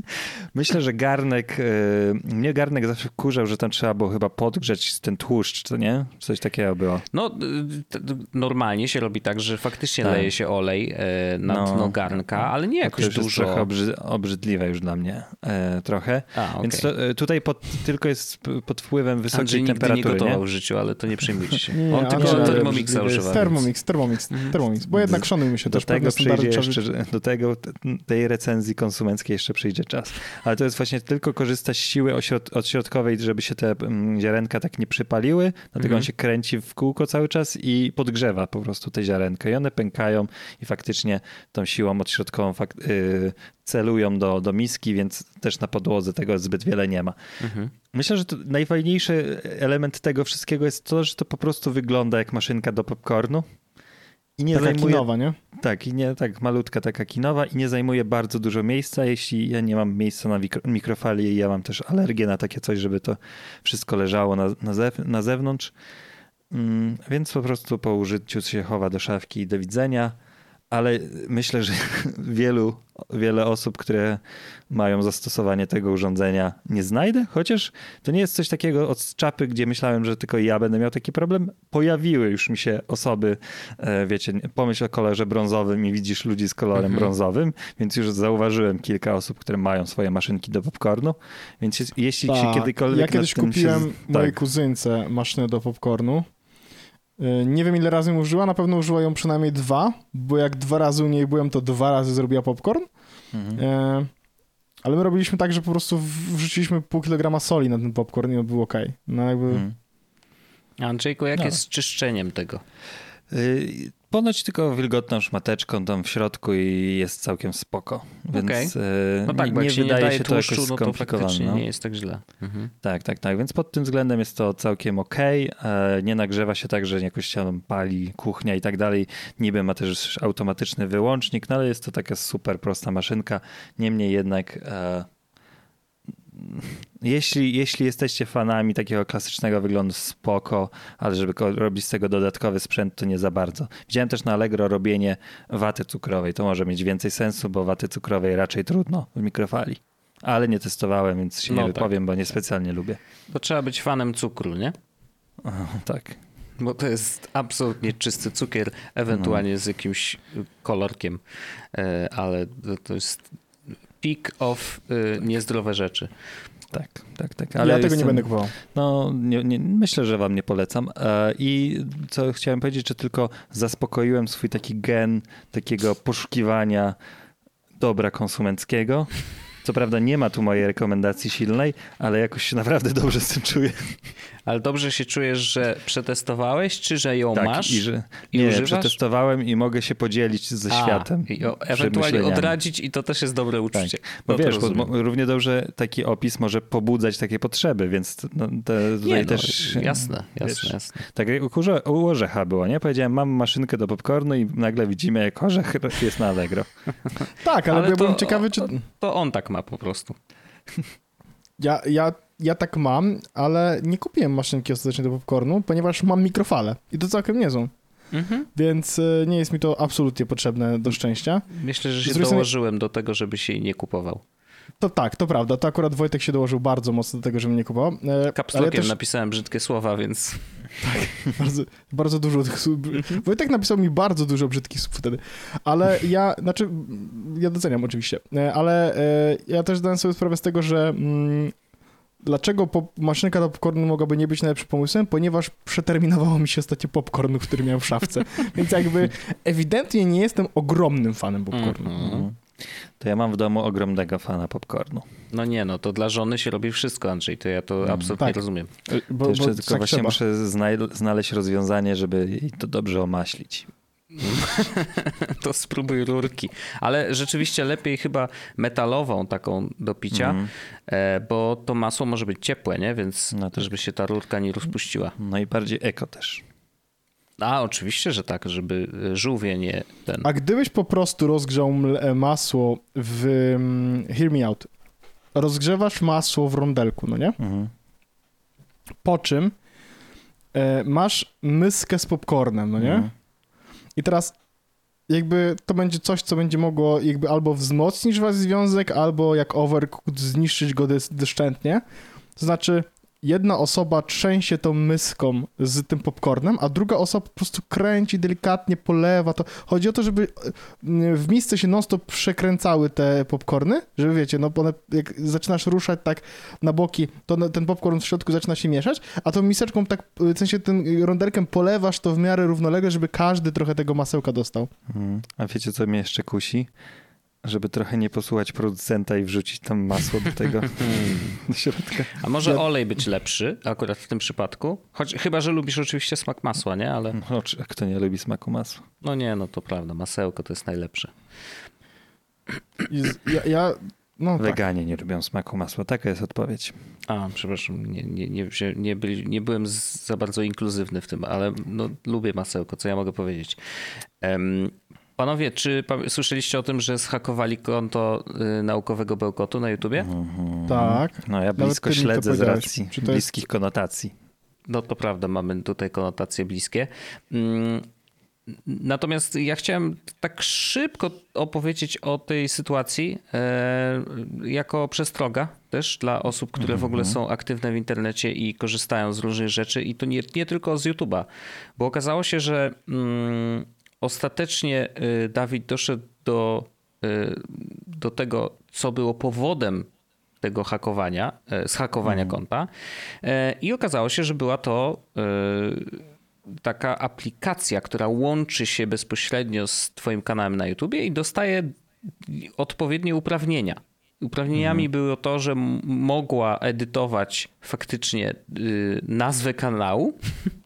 Myślę, że garnek, e, mnie garnek zawsze kurzał, że tam trzeba było chyba podgrzeć ten tłuszcz, co nie? Coś takiego było. No, normalnie się robi tak, że faktycznie tak. leje się olej e, na no, dno garnka, ale nie jakoś to już dużo. To jest trochę obrzydliwe już dla mnie, e, trochę. A, okay. Więc to, tutaj pod, tylko jest pod wpływem wysokiej Andrzej temperatury. nigdy nie gotował nie? w życiu, ale to nie przejmujcie się. Nie, On tylko Thermomixa używa. Thermomix, Thermomix, Thermomix, bo jednak szanujmy się do też tego przyjdzie jeszcze, do tego, tej recenzji konsumenckiej jeszcze przyjdzie czas. Ale to jest właśnie tylko korzysta z siły odśrodkowej, żeby się te mm, ziarenka tak nie przypaliły, dlatego mhm. on się kręci w kółko cały czas i podgrzewa po prostu te ziarenka i one pękają i faktycznie tą siłą odśrodkową fak- yy, celują do, do miski, więc też na podłodze tego zbyt wiele nie ma. Mhm. Myślę, że najfajniejszy element tego wszystkiego jest to, że to po prostu wygląda jak maszynka do popcornu. I nie taka zajmuje, kinowa, nie? Tak, i nie tak malutka taka kinowa i nie zajmuje bardzo dużo miejsca. Jeśli ja nie mam miejsca na mikrofali i ja mam też alergię na takie coś, żeby to wszystko leżało na, na, na zewnątrz. Mm, więc po prostu po użyciu się chowa do szafki i do widzenia ale myślę, że wielu, wiele osób, które mają zastosowanie tego urządzenia, nie znajdę, chociaż to nie jest coś takiego od czapy, gdzie myślałem, że tylko ja będę miał taki problem. Pojawiły już mi się osoby, e, wiecie, pomyśl o kolorze brązowym i widzisz ludzi z kolorem mhm. brązowym, więc już zauważyłem kilka osób, które mają swoje maszynki do popcornu, więc jeśli Ta, się tak. kiedykolwiek... Ja kiedyś kupiłem się... mojej tak. kuzynce maszynę do popcornu nie wiem ile razy ją użyła, na pewno użyła ją przynajmniej dwa, bo jak dwa razy u niej byłem, to dwa razy zrobiła popcorn. Mhm. E, ale my robiliśmy tak, że po prostu wrzuciliśmy pół kilograma soli na ten popcorn i on był ok. No jakby... Mhm. Andrzejku, jak no. jest z czyszczeniem tego? Ponoć tylko wilgotną szmateczką tam w środku i jest całkiem spoko. Więc okay. E, no tak, nie, nie wydaje nie się to jakoś skomplikowane. No. nie jest tak źle. Mhm. Tak, tak, tak. Więc pod tym względem jest to całkiem ok. E, nie nagrzewa się tak, że jakoś się pali kuchnia i tak dalej. Niby ma też automatyczny wyłącznik, no ale jest to taka super prosta maszynka. Niemniej jednak e, jeśli, jeśli jesteście fanami takiego klasycznego wyglądu, spoko, ale żeby robić z tego dodatkowy sprzęt, to nie za bardzo. Widziałem też na Allegro robienie waty cukrowej. To może mieć więcej sensu, bo waty cukrowej raczej trudno w mikrofali. Ale nie testowałem, więc się no nie tak. wypowiem, bo niespecjalnie lubię. To trzeba być fanem cukru, nie? O, tak. Bo to jest absolutnie czysty cukier, ewentualnie no. z jakimś kolorkiem, e, ale to jest peak of y, niezdrowe rzeczy. Tak, tak, tak. Ale ja tego jestem, nie będę kupował. No, nie, nie, myślę, że wam nie polecam. E, I co chciałem powiedzieć, że tylko zaspokoiłem swój taki gen takiego poszukiwania dobra konsumenckiego. Co prawda nie ma tu mojej rekomendacji silnej, ale jakoś się naprawdę dobrze z tym czuję. Ale dobrze się czujesz, że przetestowałeś, czy że ją tak, masz? I że, i nie, używasz? przetestowałem i mogę się podzielić ze A, światem. I o, ewentualnie odradzić i to też jest dobre tak. uczucie. Tak. Bo no wiesz, bo, równie dobrze taki opis może pobudzać takie potrzeby, więc no, te, tutaj nie, no, też... Jasne, jasne, wiesz, jasne. Tak jak u Orzecha było, nie? Powiedziałem, mam maszynkę do popcornu i nagle widzimy, jak Orzech jest na Allegro. tak, ale, ale ja byłem ciekawy, czy... To on tak ma po prostu. Ja, ja, ja tak mam, ale nie kupiłem maszynki ostatecznie do popcornu, ponieważ mam mikrofale i to całkiem niezłą. Mhm. Więc e, nie jest mi to absolutnie potrzebne do szczęścia. Myślę, że się dołożyłem do tego, żeby się jej nie kupował. To tak, to prawda. To akurat Wojtek się dołożył bardzo mocno do tego, żeby mnie kupował. E, Kapslokiem ja też... napisałem brzydkie słowa, więc... Tak, bardzo, bardzo dużo tych słów. Mhm. Wojtek napisał mi bardzo dużo brzydkich słów wtedy. Ale ja, znaczy, ja doceniam oczywiście, e, ale e, ja też zdałem sobie sprawę z tego, że mm, dlaczego pop, maszynka do popcornu mogłaby nie być najlepszym pomysłem? Ponieważ przeterminowało mi się ostatnio popcornu, który miał w szafce. Więc jakby ewidentnie nie jestem ogromnym fanem popcornu. Mm -hmm. To ja mam w domu ogromnego fana popcornu. No nie, no to dla żony się robi wszystko, Andrzej, to ja to mm, absolutnie tak. rozumiem. Bo, jeszcze bo tylko tak właśnie trzeba. muszę znaleźć rozwiązanie, żeby jej to dobrze omaślić. to spróbuj rurki. Ale rzeczywiście lepiej chyba metalową taką do picia, mm. bo to masło może być ciepłe, nie? Więc no to... żeby się ta rurka nie rozpuściła. No i bardziej eko też. A, oczywiście, że tak, żeby e, żółwie nie ten... A gdybyś po prostu rozgrzał e, masło w... Mm, hear me out. Rozgrzewasz masło w rondelku, no nie? Mhm. Po czym e, masz myskę z popcornem, no nie? Mhm. I teraz jakby to będzie coś, co będzie mogło jakby albo wzmocnić wasz związek, albo jak overcooked zniszczyć go doszczętnie. To znaczy jedna osoba trzęsie tą myską z tym popcornem, a druga osoba po prostu kręci, delikatnie polewa to. Chodzi o to, żeby e, w misce się non-stop przekręcały te popcorny, żeby wiecie, no one, jak zaczynasz ruszać tak na boki, to ten popcorn w środku zaczyna się mieszać, a tą miseczką tak, w sensie tym rondelkiem polewasz to w miarę równolegle, żeby każdy trochę tego masełka dostał. Hmm. A wiecie, co mnie jeszcze kusi? Żeby trochę nie posłuchać producenta i wrzucić tam masło do tego do środka. A może ja... olej być lepszy akurat w tym przypadku? Choć, chyba, że lubisz oczywiście smak masła, nie? Ale... No, kto nie lubi smaku masła? No nie, no to prawda. Masełko to jest najlepsze. Ja, ja no, tak. Weganie tak. nie lubią smaku masła. Taka jest odpowiedź. A, przepraszam, nie, nie, nie, nie, byli, nie byłem za bardzo inkluzywny w tym, ale no, lubię masełko, co ja mogę powiedzieć. Um, Panowie, czy słyszeliście o tym, że zhakowali konto y, naukowego bełkotu na YouTubie? Mhm. Tak. No ja blisko śledzę z racji bliskich jest... konotacji. No to prawda, mamy tutaj konotacje bliskie. Mm, natomiast ja chciałem tak szybko opowiedzieć o tej sytuacji e, jako przestroga też dla osób, które w ogóle mhm. są aktywne w internecie i korzystają z różnych rzeczy i to nie, nie tylko z YouTube'a, bo okazało się, że mm, ostatecznie y, Dawid doszedł do, y, do tego, co było powodem tego hakowania, y, zhakowania mm. konta i okazało się, że była to taka aplikacja, która łączy się bezpośrednio z twoim kanałem na YouTubie i dostaje odpowiednie uprawnienia. Uprawnieniami mm. było to, że mogła edytować faktycznie nazwę kanału,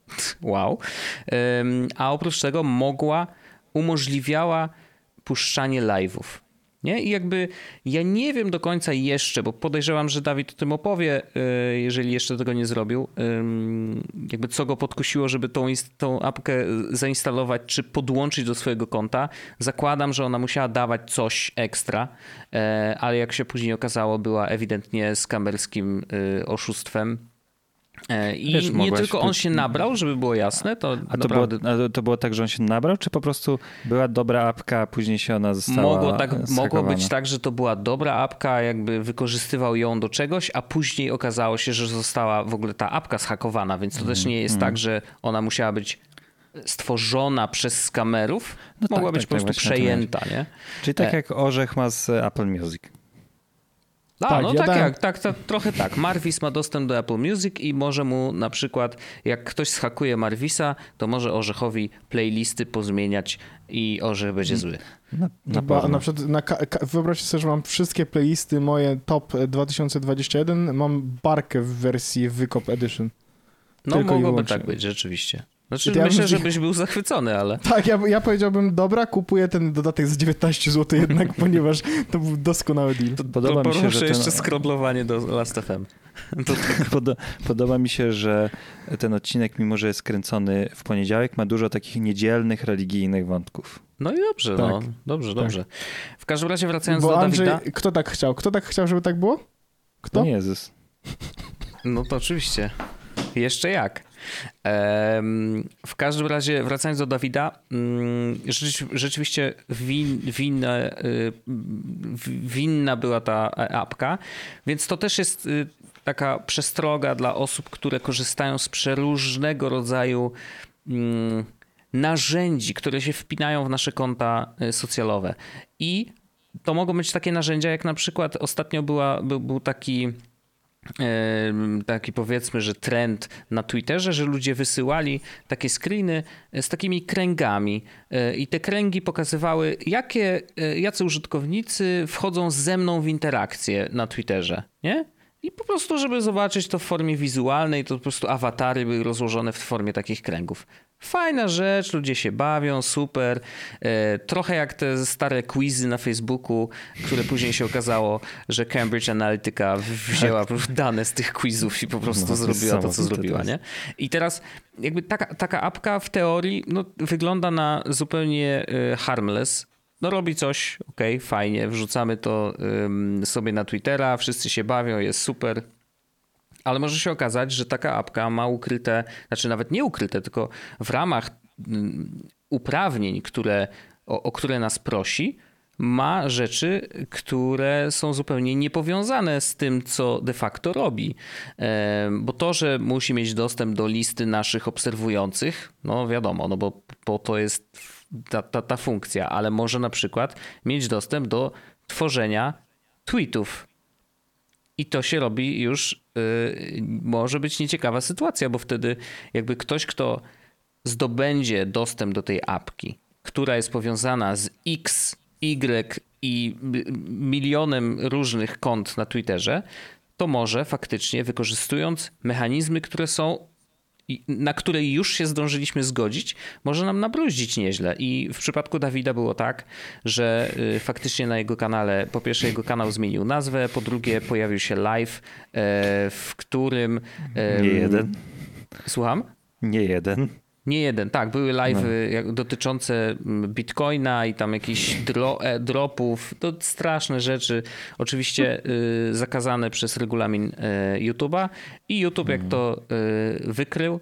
wow. A oprócz tego mogła, umożliwiała puszczanie live'ów. Nie? I jakby ja nie wiem do końca jeszcze, bo podejrzewam, że Dawid o tym opowie, y, jeżeli jeszcze tego nie zrobił, jakby co go podkusiło, żeby tą, tą apkę zainstalować czy podłączyć do swojego konta. Zakładam, że ona musiała dawać coś ekstra, e, ale jak się później okazało, była ewidentnie skamerskim y, oszustwem E, I Wiesz, nie tylko on się nabrał, żeby było jasne, to a to, było, to było tak, że on się nabrał, czy po prostu była dobra apka, a później się ona została Mogło, tak, mogło być tak, że to była dobra apka, jakby wykorzystywał ją do czegoś, a później okazało się, że została w ogóle ta apka zhakowana, więc to mm, też nie jest mm. tak, że ona musiała być stworzona przez skamerów, no mogła tak, być tak, po tak, prostu przejęta, nie? Czyli tak e... jak Orzech ma z Apple Music. A, tak, no ja tak, dałem... jak, tak, tak, trochę tak. Marvis ma dostęp do Apple Music i może mu na przykład, jak ktoś schakuje Marvisa, to może Orzechowi playlisty pozmieniać i Orzech będzie mm. zły. Na, na, na przykład na, wyobraźcie sobie, że mam wszystkie playlisty moje top 2021, mam barkę w wersji Wykop Edition. No Tylko mogłoby tak być, rzeczywiście. Znaczy, ja myślę, że byś był zachwycony, ale... Tak, ja, ja powiedziałbym, dobra, kupuję ten dodatek za 19 zł jednak, ponieważ to był doskonały deal. To, podoba to mi się, że ten... jeszcze skroblowanie do Last.fm. To... Poda podoba mi się, że ten odcinek, mimo że jest kręcony w poniedziałek, ma dużo takich niedzielnych, religijnych wątków. No i dobrze, no. tak. no. Dobrze, tak. dobrze. W każdym razie wracając Bo do Andrzej, Dawida... Kto tak chciał? Kto tak chciał, żeby tak było? Kto? No Jezus. No to oczywiście. Jeszcze jak. W każdym razie, wracając do Dawida, mm, rzeczywiście win, winna, y, winna była ta apka, więc to też jest y, taka przestroga dla osób, które korzystają z przeróżnego rodzaju mm, narzędzi, które się wpinają w nasze konta y, socjalowe. I to mogą być takie narzędzia, jak na przykład ostatnio była, był, był taki taki powiedzmy, że trend na Twitterze, że ludzie wysyłali takie screeny z takimi kręgami e, i te kręgi pokazywały, jakie, e, jacy użytkownicy wchodzą ze mną w interakcję na Twitterze, nie? I po prostu, żeby zobaczyć to w formie wizualnej, to po prostu awatary były rozłożone w formie takich kręgów. Fajna rzecz, ludzie się bawią, super. E, trochę jak te stare quizy na Facebooku, które później się okazało, że Cambridge Analytica wzięła tak. dane z tych quizów i po prostu no, zrobiła to, co zrobiła. Nie? I teraz jakby taka, taka apka w teorii no, wygląda na zupełnie e, harmless, no robi coś, ok, fajnie, wrzucamy to sobie na Twittera, wszyscy się bawią, jest super. Ale może się okazać, że taka apka ma ukryte, znaczy nawet nie ukryte, tylko w ramach uprawnień, które, o, o które nas prosi, ma rzeczy, które są zupełnie niepowiązane z tym, co de facto robi. Bo to, że musi mieć dostęp do listy naszych obserwujących, no wiadomo, no bo, bo to jest ta, ta, ta funkcja, ale może na przykład mieć dostęp do tworzenia tweetów. I to się robi już, yy, może być nieciekawa sytuacja, bo wtedy jakby ktoś, kto zdobędzie dostęp do tej apki, która jest powiązana z X, Y i milionem różnych kont na Twitterze, to może faktycznie wykorzystując mechanizmy, które są na której już się zdążyliśmy zgodzić, może nam nabruździć nieźle. I w przypadku Dawida było tak, że y, faktycznie na jego kanale, po pierwsze jego kanał zmienił nazwę, po drugie pojawił się live, e, w którym... Nie jeden. Słucham? Nie jeden. Nie jeden, tak. Były live no. dotyczące mm, bitcoina i tam jakichś dro, e, dropów. To straszne rzeczy. Oczywiście y, zakazane przez regulamin y, YouTube'a. I YouTube, jak to y, wykrył,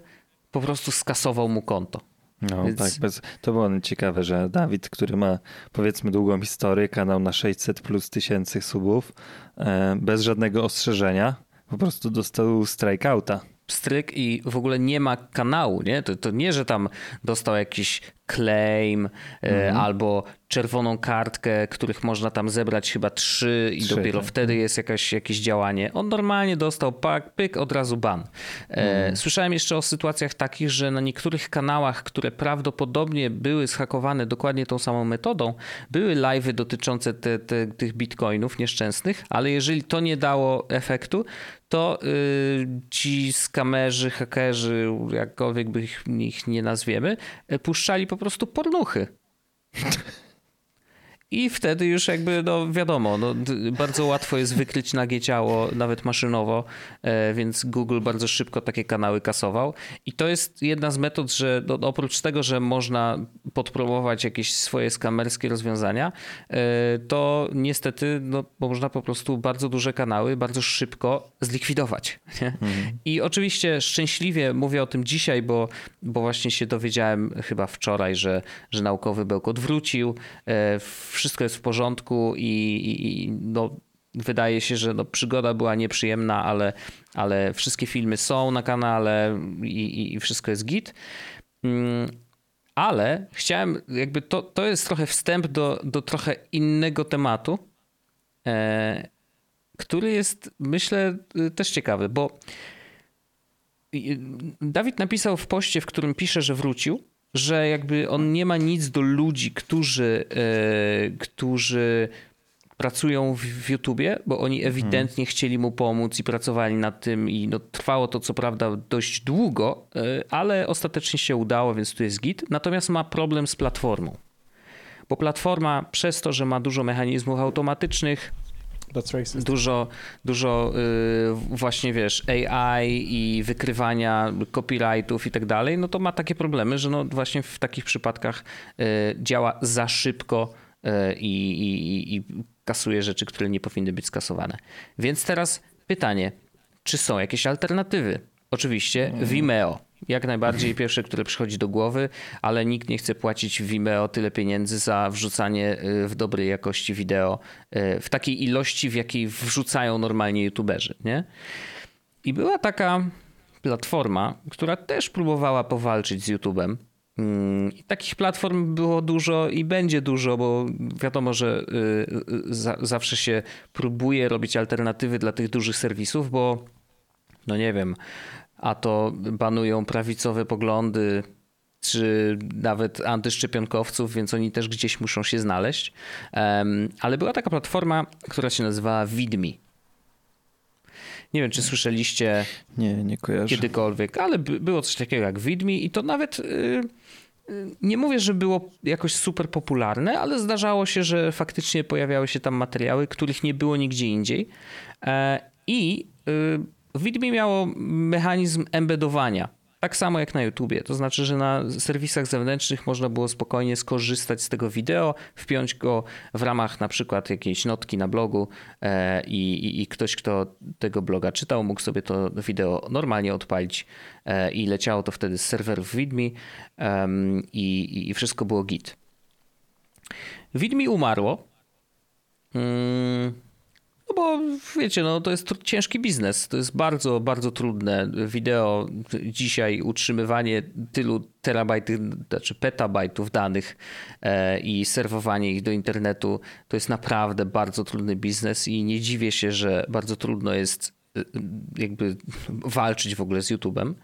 po prostu skasował mu konto. No Więc... tak, bez, to było ciekawe, że Dawid, który ma powiedzmy długą historię, kanał na 600 plus tysięcy subów, e, bez żadnego ostrzeżenia, po prostu dostał strikeouta stryk i w ogóle nie ma kanału, nie? To, to nie, że tam dostał jakiś claim mm. albo czerwoną kartkę, których można tam zebrać chyba trzy i trzy, dopiero tak. wtedy jest jakaś, jakieś działanie. On normalnie dostał pak, pyk, od razu ban. Mm. Słyszałem jeszcze o sytuacjach takich, że na niektórych kanałach, które prawdopodobnie były zhakowane dokładnie tą samą metodą, były live'y dotyczące te, te, tych bitcoinów nieszczęsnych, ale jeżeli to nie dało efektu, to yy, ci skamerzy, hakerzy, jakkolwiek by ich, ich nie nazwiemy, y, puszczali po prostu pornuchy. I wtedy już jakby, no wiadomo, no, bardzo łatwo jest wykryć nagie ciało, nawet maszynowo, e, więc Google bardzo szybko takie kanały kasował. I to jest jedna z metod, że no, oprócz tego, że można podpromować jakieś swoje skamerskie rozwiązania, e, to niestety no, można po prostu bardzo duże kanały bardzo szybko zlikwidować. Mhm. I oczywiście szczęśliwie mówię o tym dzisiaj, bo, bo właśnie się dowiedziałem chyba wczoraj, że, że naukowy bełkot wrócił. E, wszystko jest w porządku i, i, i no, wydaje się, że no, przygoda była nieprzyjemna, ale, ale wszystkie filmy są na kanale i, i wszystko jest git. Mm, ale chciałem, jakby to, to jest trochę wstęp do, do trochę innego tematu. E, który jest, myślę, też ciekawy, bo Dawid napisał w poście, w którym pisze, że wrócił, że jakby on nie ma nic do ludzi, którzy, e, którzy pracują w, w YouTubie, bo oni mhm. ewidentnie hmm. chcieli mu pomóc i pracowali nad tym i no, trwało to co prawda dość długo, e, ale ostatecznie się udało, więc tu jest git. Natomiast ma problem z platformą. Bo platforma przez to, że ma dużo mechanizmów automatycznych, Dużo, dużo yy, właśnie wiesz, AI i wykrywania copyrightów i tak dalej, no to ma takie problemy, że no właśnie w takich przypadkach yy, działa za szybko yy, i, i kasuje rzeczy, które nie powinny być skasowane. Więc teraz pytanie, czy są jakieś alternatywy? Oczywiście mhm. Vimeo jak najbardziej pierwsze, które przychodzi do głowy, ale nikt nie chce płacić Vimeo tyle pieniędzy za wrzucanie y, w dobrej jakości wideo y, w takiej ilości, w jakiej wrzucają normalnie youtuberzy, nie? I była taka platforma, która też próbowała powalczyć z YouTube'em. Mm, I takich platform było dużo i będzie dużo, bo wiadomo, że y, zawsze się próbuje robić alternatywy dla tych dużych serwisów, bo no nie wiem, a to banują prawicowe poglądy, czy nawet antyszczepionkowców, więc oni też gdzieś muszą się znaleźć. Ale była taka platforma, która się nazywała Vidmi. Nie wiem, czy słyszeliście nie, nie kojarzę. kiedykolwiek, ale było coś takiego jak Vidmi i to nawet y, y, nie mówię, że było jakoś super popularne, ale zdarzało się, że faktycznie pojawiały się tam materiały, których nie było nigdzie indziej. E, I y, Vidme miało mechanizm embedowania. Tak samo jak na YouTubie. To znaczy, że na serwisach zewnętrznych można było spokojnie skorzystać z tego wideo, wpiąć go w ramach na przykład jakiejś notki na blogu e, i, i, i, ktoś, kto tego bloga czytał, mógł sobie to wideo normalnie odpalić e, i leciało to wtedy z serwerów Vidme i, i wszystko było git. Vidme umarło. Hmm no bo wiecie, no to jest ciężki biznes. To jest bardzo, bardzo trudne. Wideo dzisiaj, utrzymywanie tylu terabajtów, znaczy petabajtów danych e, i serwowanie ich do internetu to jest naprawdę bardzo trudny biznes i nie dziwię się, że bardzo trudno jest e, jakby walczyć w ogóle z YouTube'em.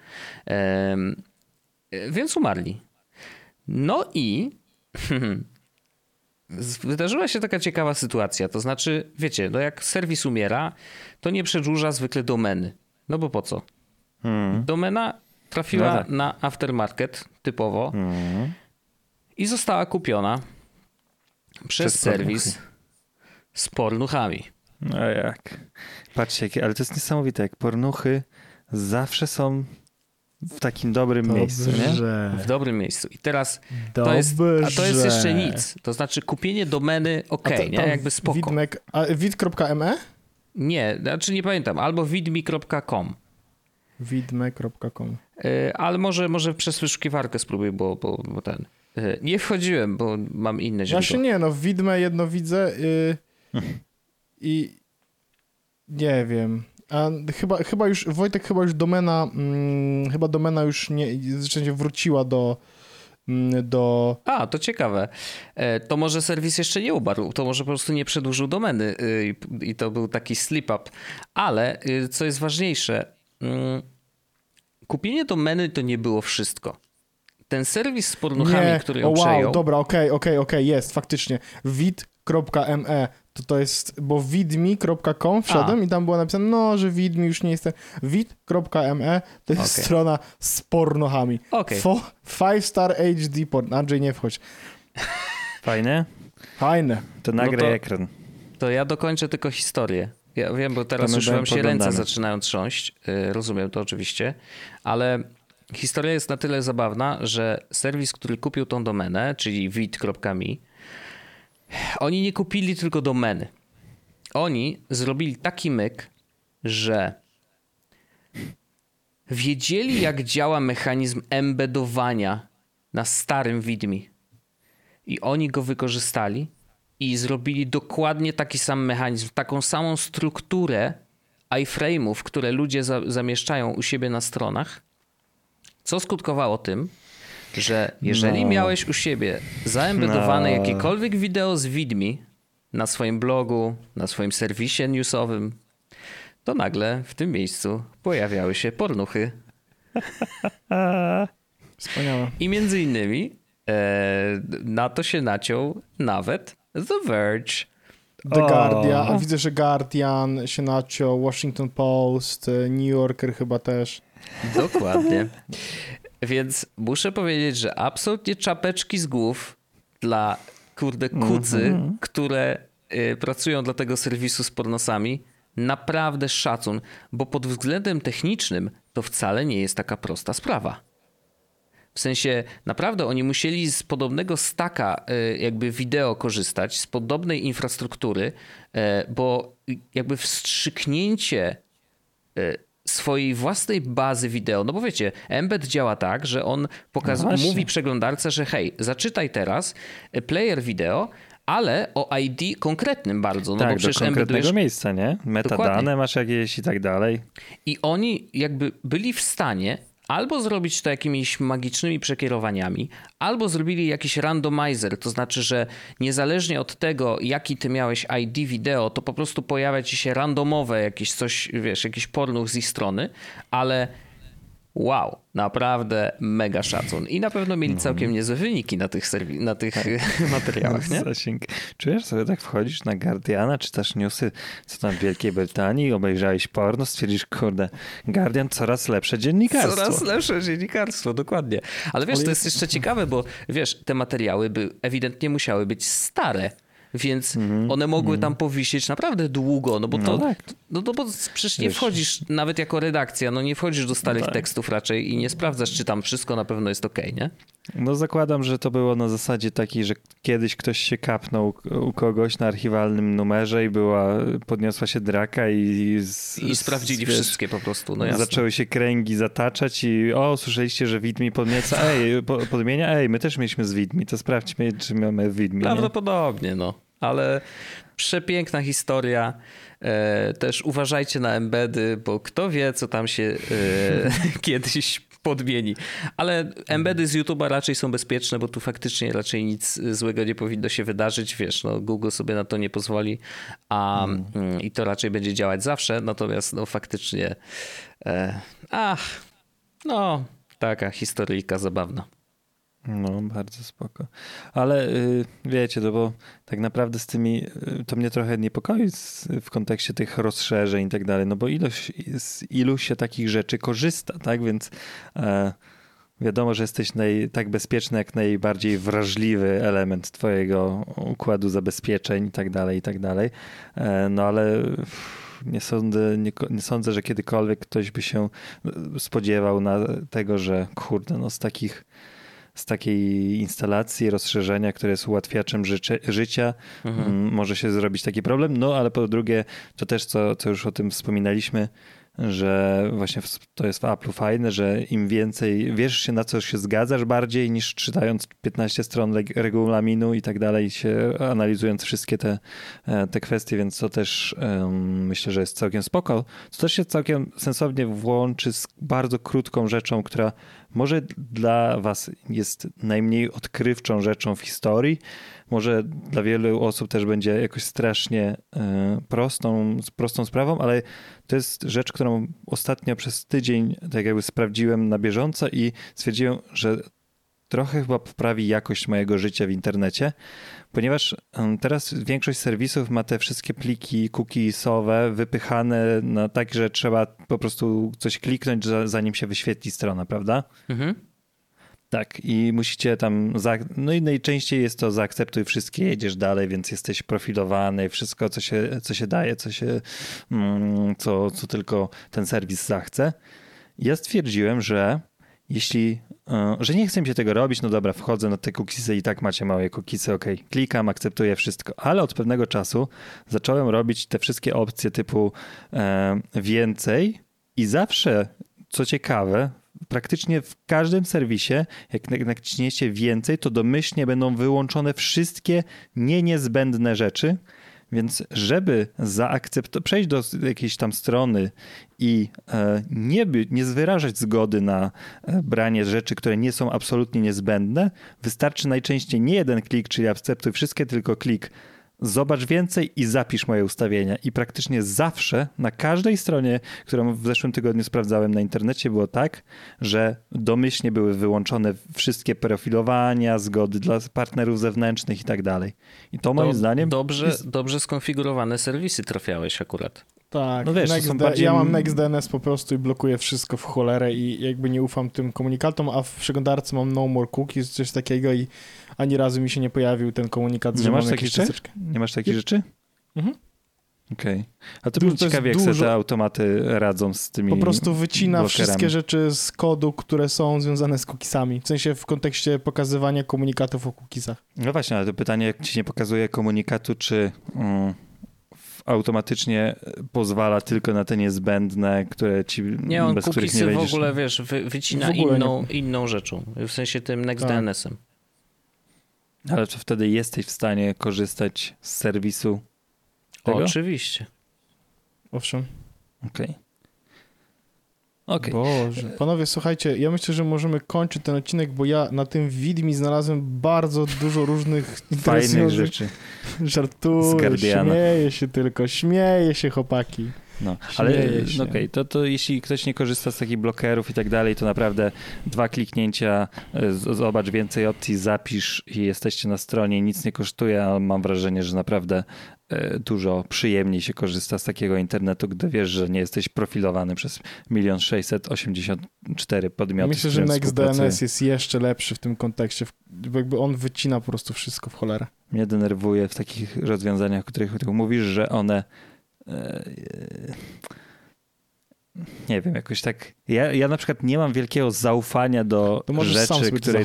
E, więc umarli. No i wydarzyła się taka ciekawa sytuacja. To znaczy, wiecie, no jak serwis umiera, to nie przedłuża zwykle domeny. No bo po co? Hmm. Domena trafiła no tak. na aftermarket typowo hmm. i została kupiona przez, przez serwis pornuchy. z pornuchami. No jak? Patrzcie, ale to jest niesamowite, jak pornuchy zawsze są w takim dobrym Dobrze. miejscu, nie? W dobrym miejscu. I teraz to jest, a to jest jeszcze nic. To znaczy kupienie domeny ok, to, nie? Jakby spoko. Widmek, a wid.me? Nie, znaczy nie pamiętam. Albo widmi.com. Widme.com. Yy, ale może, może przez wyszukiwarkę spróbuj, bo, bo, bo ten... Yy, nie wchodziłem, bo mam inne źródła. Właśnie nie, no widme jedno widzę yy, i nie wiem. A chyba, chyba już, Wojtek, chyba już domena, hmm, chyba domena już nie, zresztą wróciła do, mm, do... A, to ciekawe. E, to może serwis jeszcze nie ubarł, to może po prostu nie przedłużył domeny y, i to był taki slip-up. Ale, y, co jest ważniejsze, mm, kupienie domeny to nie było wszystko. Ten serwis z pornuchami, nie. który ją o, wow, przejął... dobra, okej, okay, okej, okay, okej, okay, jest, faktycznie. Wid.me to to jest, bo widmi.com wszedłem A. i tam było napisane, no, że widmi już nie jestem. Wid.me to jest okay. strona z pornochami. Okay. five star HD porn. Andrzej, nie wchodź. Fajne? Fajne. To nagraj no to, ekran. To ja dokończę tylko historię. Ja wiem, bo teraz już wam się ręce zaczynają trząść. Y, rozumiem to oczywiście, ale historia jest na tyle zabawna, że serwis, który kupił tą domenę, czyli vid.me, oni nie kupili tylko domeny. Oni zrobili taki myk, że wiedzieli, jak działa mechanizm embedowania na starym widmi. I oni go wykorzystali i zrobili dokładnie taki sam mechanizm, taką samą strukturę iframe'ów, które ludzie za zamieszczają u siebie na stronach, co skutkowało tym, że jeżeli no. miałeś u siebie zaembedowane no. jakiekolwiek wideo z widmi na swoim blogu, na swoim serwisie newsowym, to nagle w tym miejscu pojawiały się pornuchy. Wspaniałe. I między innymi e, na to się naciął nawet The Verge. The Guardian, widzę, że Guardian się naciął, Washington Post, e, New Yorker chyba też. Dokładnie. Więc muszę powiedzieć, że absolutnie czapeczki z głów dla kurde kucy, mm -hmm. które y, pracują dla tego serwisu z pornosami. Naprawdę szacun, bo pod względem technicznym to wcale nie jest taka prosta sprawa. W sensie naprawdę oni musieli z podobnego staka y, jakby wideo korzystać, z podobnej infrastruktury, y, bo jakby wstrzyknięcie y, swojej własnej bazy wideo. No bo wiecie, embed działa tak, że on pokaz- no mówi przeglądarce, że hej, zaczytaj teraz player wideo, ale o ID konkretnym bardzo. No tak, bo przecież do konkretnego wiesz, miejsca, nie? Metadane dokładnie. masz jakieś i tak dalej. I oni jakby byli w stanie albo zrobić to jakimiś magicznymi przekierowaniami, albo zrobili jakiś randomizer, to znaczy, że niezależnie od tego, jaki ty miałeś ID wideo, to po prostu pojawia ci się randomowe jakieś coś, wiesz, jakiś pornuch z ich strony, ale wow, naprawdę mega szacun. I na pewno mieli całkiem mhm. niezłe wyniki na tych, serwi- na tych tak. materiałach, nie? Zasięg. Czujesz sobie tak wchodzisz na Guardiana, czytasz newsy, co tam w Wielkiej Brytanii, obejrzałeś porno, stwierdzisz, kurde, Guardian coraz lepsze dziennikarstwo. Coraz lepsze dziennikarstwo, dokładnie. Ale wiesz, to jest jeszcze ciekawe, bo wiesz, te materiały by ewidentnie musiały być stare więc mm -hmm. one mogły mm. tam powisieć naprawdę długo, no bo to, no, tak. no, no bo przecież nie Wiesz. wchodzisz nawet jako redakcja, no nie wchodzisz do starych no tak. tekstów raczej i nie sprawdzasz, czy tam wszystko na pewno jest ok, nie? No zakładam, że to było na zasadzie takiej, że kiedyś ktoś się kapnął u kogoś na archiwalnym numerze i była, podniosła się draka i... Z, I sprawdzili wiesz, wszystkie po prostu, no jasne. Zaczęły się kręgi zataczać i o, słyszeliście, że widmi podmieca, ej, podmienia, ej, my też mieliśmy z widmi, to sprawdźmy, czy mamy widmi. Prawdopodobnie, nie? no ale przepiękna historia. E, też uważajcie na embedy, bo kto wie, co tam się e, kiedyś podmieni. Ale embedy z YouTube'a raczej są bezpieczne, bo tu faktycznie raczej nic złego nie powinno się wydarzyć. Wiesz, no, Google sobie na to nie pozwoli, a, mm. i to raczej będzie działać zawsze. Natomiast no, faktycznie, e, ach, no, taka historyjka zabawna. No, bardzo spoko. Ale y, wiecie, no bo tak naprawdę z tymi, y, to mnie trochę niepokoi z, w kontekście tych rozszerzeń i tak dalej, no bo ilość, z ilu się takich rzeczy korzysta, tak? Więc e, wiadomo, że jesteś naj, tak bezpieczny, jak najbardziej wrażliwy element twojego układu zabezpieczeń i tak dalej, i tak dalej. E, no ale nie sądzę, nie, nie, sądzę, że kiedykolwiek ktoś by się spodziewał na tego, że kurde, no z takich z takiej instalacji, rozszerzenia, które jest ułatwiaczem życie, życia, mhm. Może się zrobić taki problem. No ale po drugie, to też, co, co już o tym wspominaliśmy, że właśnie to jest w Apple'u fajne, że im więcej, wiesz się na co się zgadzasz bardziej niż czytając 15 stron regulaminu i tak dalej, się analizując wszystkie te, e, te kwestie, więc to też um, myślę, że jest całkiem spoko. To też się całkiem sensownie włączy z bardzo krótką rzeczą, która może dla was jest najmniej odkrywczą rzeczą w historii, może dla wielu osób też będzie jakoś strasznie e, prostą, prostą sprawą, ale to jest rzecz, którą ostatnio przez tydzień tak jakby sprawdziłem na bieżąco i stwierdziłem, że trochę chyba poprawi jakość mojego życia w internecie, ponieważ teraz większość serwisów ma te wszystkie pliki cookiesowe wypychane na tak, że trzeba po prostu coś kliknąć, zanim się wyświetli strona, prawda? Mhm. Tak, i musicie tam. Za... No i najczęściej jest to zaakceptuj wszystkie, jedziesz dalej, więc jesteś profilowany, wszystko, co się, co się daje, co się. Mm, co, co tylko ten serwis zachce. Ja stwierdziłem, że jeśli, e, że nie chcę mi się tego robić, no dobra, wchodzę na te cookiesy i tak macie małe cookiesy, ok, klikam, akceptuję wszystko, ale od pewnego czasu zacząłem robić te wszystkie opcje typu e, więcej i zawsze, co ciekawe, praktycznie w każdym serwisie, jak naciśniecie więcej, to domyślnie będą wyłączone wszystkie nie niezbędne rzeczy, więc żeby zaakceptować, przejść do jakiejś tam strony i e, nie, by, nie wyrażać zgody na e, branie rzeczy, które nie są absolutnie niezbędne, wystarczy najczęściej nie jeden klik, czyli akceptuj wszystkie, tylko klik zobacz więcej i zapisz moje ustawienia. I praktycznie zawsze na każdej stronie, którą w zeszłym tygodniu sprawdzałem na internecie, było tak, że domyślnie były wyłączone wszystkie profilowania, zgody dla partnerów zewnętrznych i tak dalej. I to moim zdaniem. Dobrze, jest... dobrze skonfigurowane serwisy trafiałeś akurat. Tak, no wiesz, Next bardziej... ja mam NextDNS po prostu i blokuję wszystko w cholerę i jakby nie ufam tym komunikatom, a w przeglądarce mam no more cookies, coś takiego i ani razu mi się nie pojawił ten komunikat, nie że masz takich rzeczy? Nie masz takich rzeczy? Mhm. Okej. Okay. A to bym ciekawie, jak dużo... te automaty radzą z tymi Po prostu wycina blokerami. wszystkie rzeczy z kodu, które są związane z cookiesami. W sensie w kontekście pokazywania komunikatów o cookiesach. No właśnie, ale to pytanie, jak ci nie pokazuje komunikatu, czy... Um automatycznie pozwala tylko na te niezbędne, które ci nie, on bez których nie wejdziesz. w ogóle, wiesz, wy, wycina inną, inną rzeczą, w sensie tym NextDNS-em. Tak. Ale czy wtedy jesteś w stanie korzystać z serwisu tego? Oczywiście. Owszem. Okej. Okay. Okay. Boże. Panowie, słuchajcie, ja myślę, że możemy kończyć ten odcinek, bo ja na tym widmi znalazłem bardzo dużo różnych fajnych rzeczy. Żartuję, śmieję się tylko, śmieję się chłopaki. No, ale no okej, okay, to, to jeśli ktoś nie korzysta z takich blokerów i tak dalej, to naprawdę dwa kliknięcia, e, zobacz więcej opcji, zapisz i jesteście na stronie, nic nie kosztuje, ale mam wrażenie, że naprawdę e, dużo przyjemniej się korzysta z takiego internetu, gdy wiesz, że nie jesteś profilowany przez 1 684 podmioty. Myślę, że NextDNS jest jeszcze lepszy w tym kontekście, bo jakby on wycina po prostu wszystko w cholerę. Mnie denerwuje w takich rozwiązaniach, o których mówisz, że one E, nie wiem, jakoś tak. Ja, ja na przykład nie mam wielkiego zaufania do rzeczy, które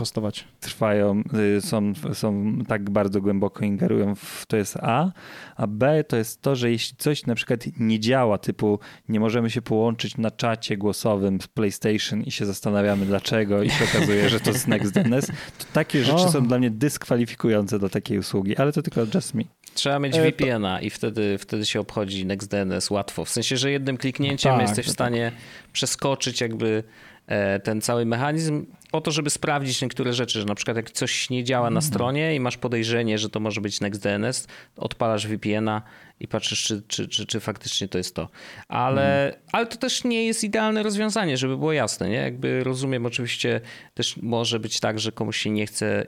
trwają, y, są, są tak bardzo głęboko ingerują w to jest A, a B to jest to, że jeśli coś na przykład nie działa, typu nie możemy się połączyć na czacie głosowym z PlayStation i się zastanawiamy dlaczego i się okazuje, że to jest NextDNS, to takie rzeczy oh. są dla mnie dyskwalifikujące do takiej usługi, ale to tylko just me. Trzeba mieć e, VPN-a i wtedy, wtedy się obchodzi NextDNS łatwo. W sensie, że jednym kliknięciem tak, jesteś w stanie przeskoczyć jakby e, ten cały mechanizm po to, żeby sprawdzić niektóre rzeczy, że na przykład jak coś nie działa na mhm. stronie i masz podejrzenie, że to może być NextDNS, odpalasz VPN-a i patrzysz, czy, czy, czy, czy faktycznie to jest to. Ale, hmm. ale to też nie jest idealne rozwiązanie, żeby było jasne. Nie? Jakby rozumiem, oczywiście też może być tak, że komuś się nie chce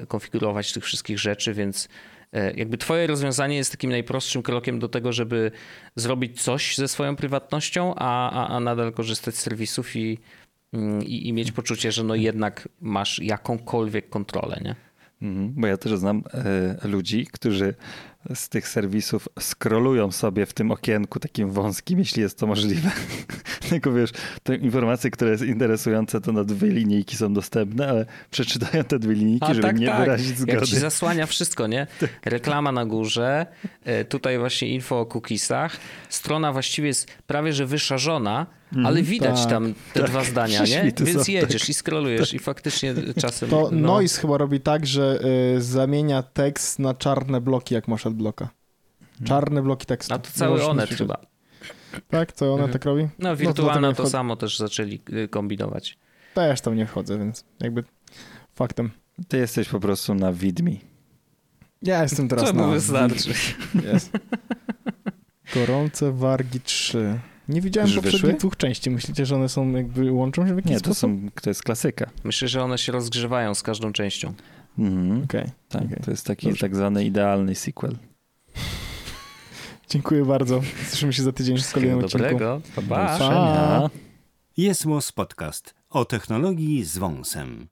e, konfigurować tych wszystkich rzeczy, więc jakby twoje rozwiązanie jest takim najprostszym krokiem do tego, żeby zrobić coś ze swoją prywatnością, a, a, a nadal korzystać z serwisów i, mm, i, i mieć poczucie, że no jednak masz jakąkolwiek kontrolę, nie? Mhm, bo ja też znam e, ludzi, którzy z tych serwisów scrollują sobie w tym okienku takim wąskim, jeśli jest to możliwe. Tylko wiesz, te informacje, które jest interesujące, to na dwie linijki są dostępne, ale przeczytają te dwie linijki, A, żeby tak, nie tak. wyrazić zgody. Jak ci zasłania wszystko, nie? Tak. Reklama na górze, e, tutaj właśnie info o cookiesach. Strona właściwie jest prawie, że wyszarzona, Mm, ale widać tak, tam te tak, dwa zdania, nie? Więc są, jedziesz tak, i scrollujesz tak. i faktycznie czasem... To no. Noise chyba robi tak, że y, zamienia tekst na czarne bloki, jak masz adblocka. Hmm. Czarne bloki tekstu. A to cały Onet chyba. Tak? Co ona mhm. tak robi? No, wirtualna no, to, to samo też zaczęli y, kombinować. Też tam nie wchodzę, więc jakby faktem. Ty jesteś po prostu na widmi. Ja jestem teraz Co na... wystarczy. Jest. Gorące wargi 3. Nie widziałem Już poprzednich wyszły? dwóch części. Myślicie, że one są jakby łączą się w jakiś Nie, to, są, to jest klasyka. Myślę, że one się rozgrzewają z każdą częścią. Mhm. Okay. Tak, okay. to jest taki Dobrze. tak zwany idealny sequel. Dziękuję bardzo. Słyszymy się za tydzień w kolejnym odcinku. Dobrego. Pa, pa. pa. Jest Podcast o technologii z wąsem.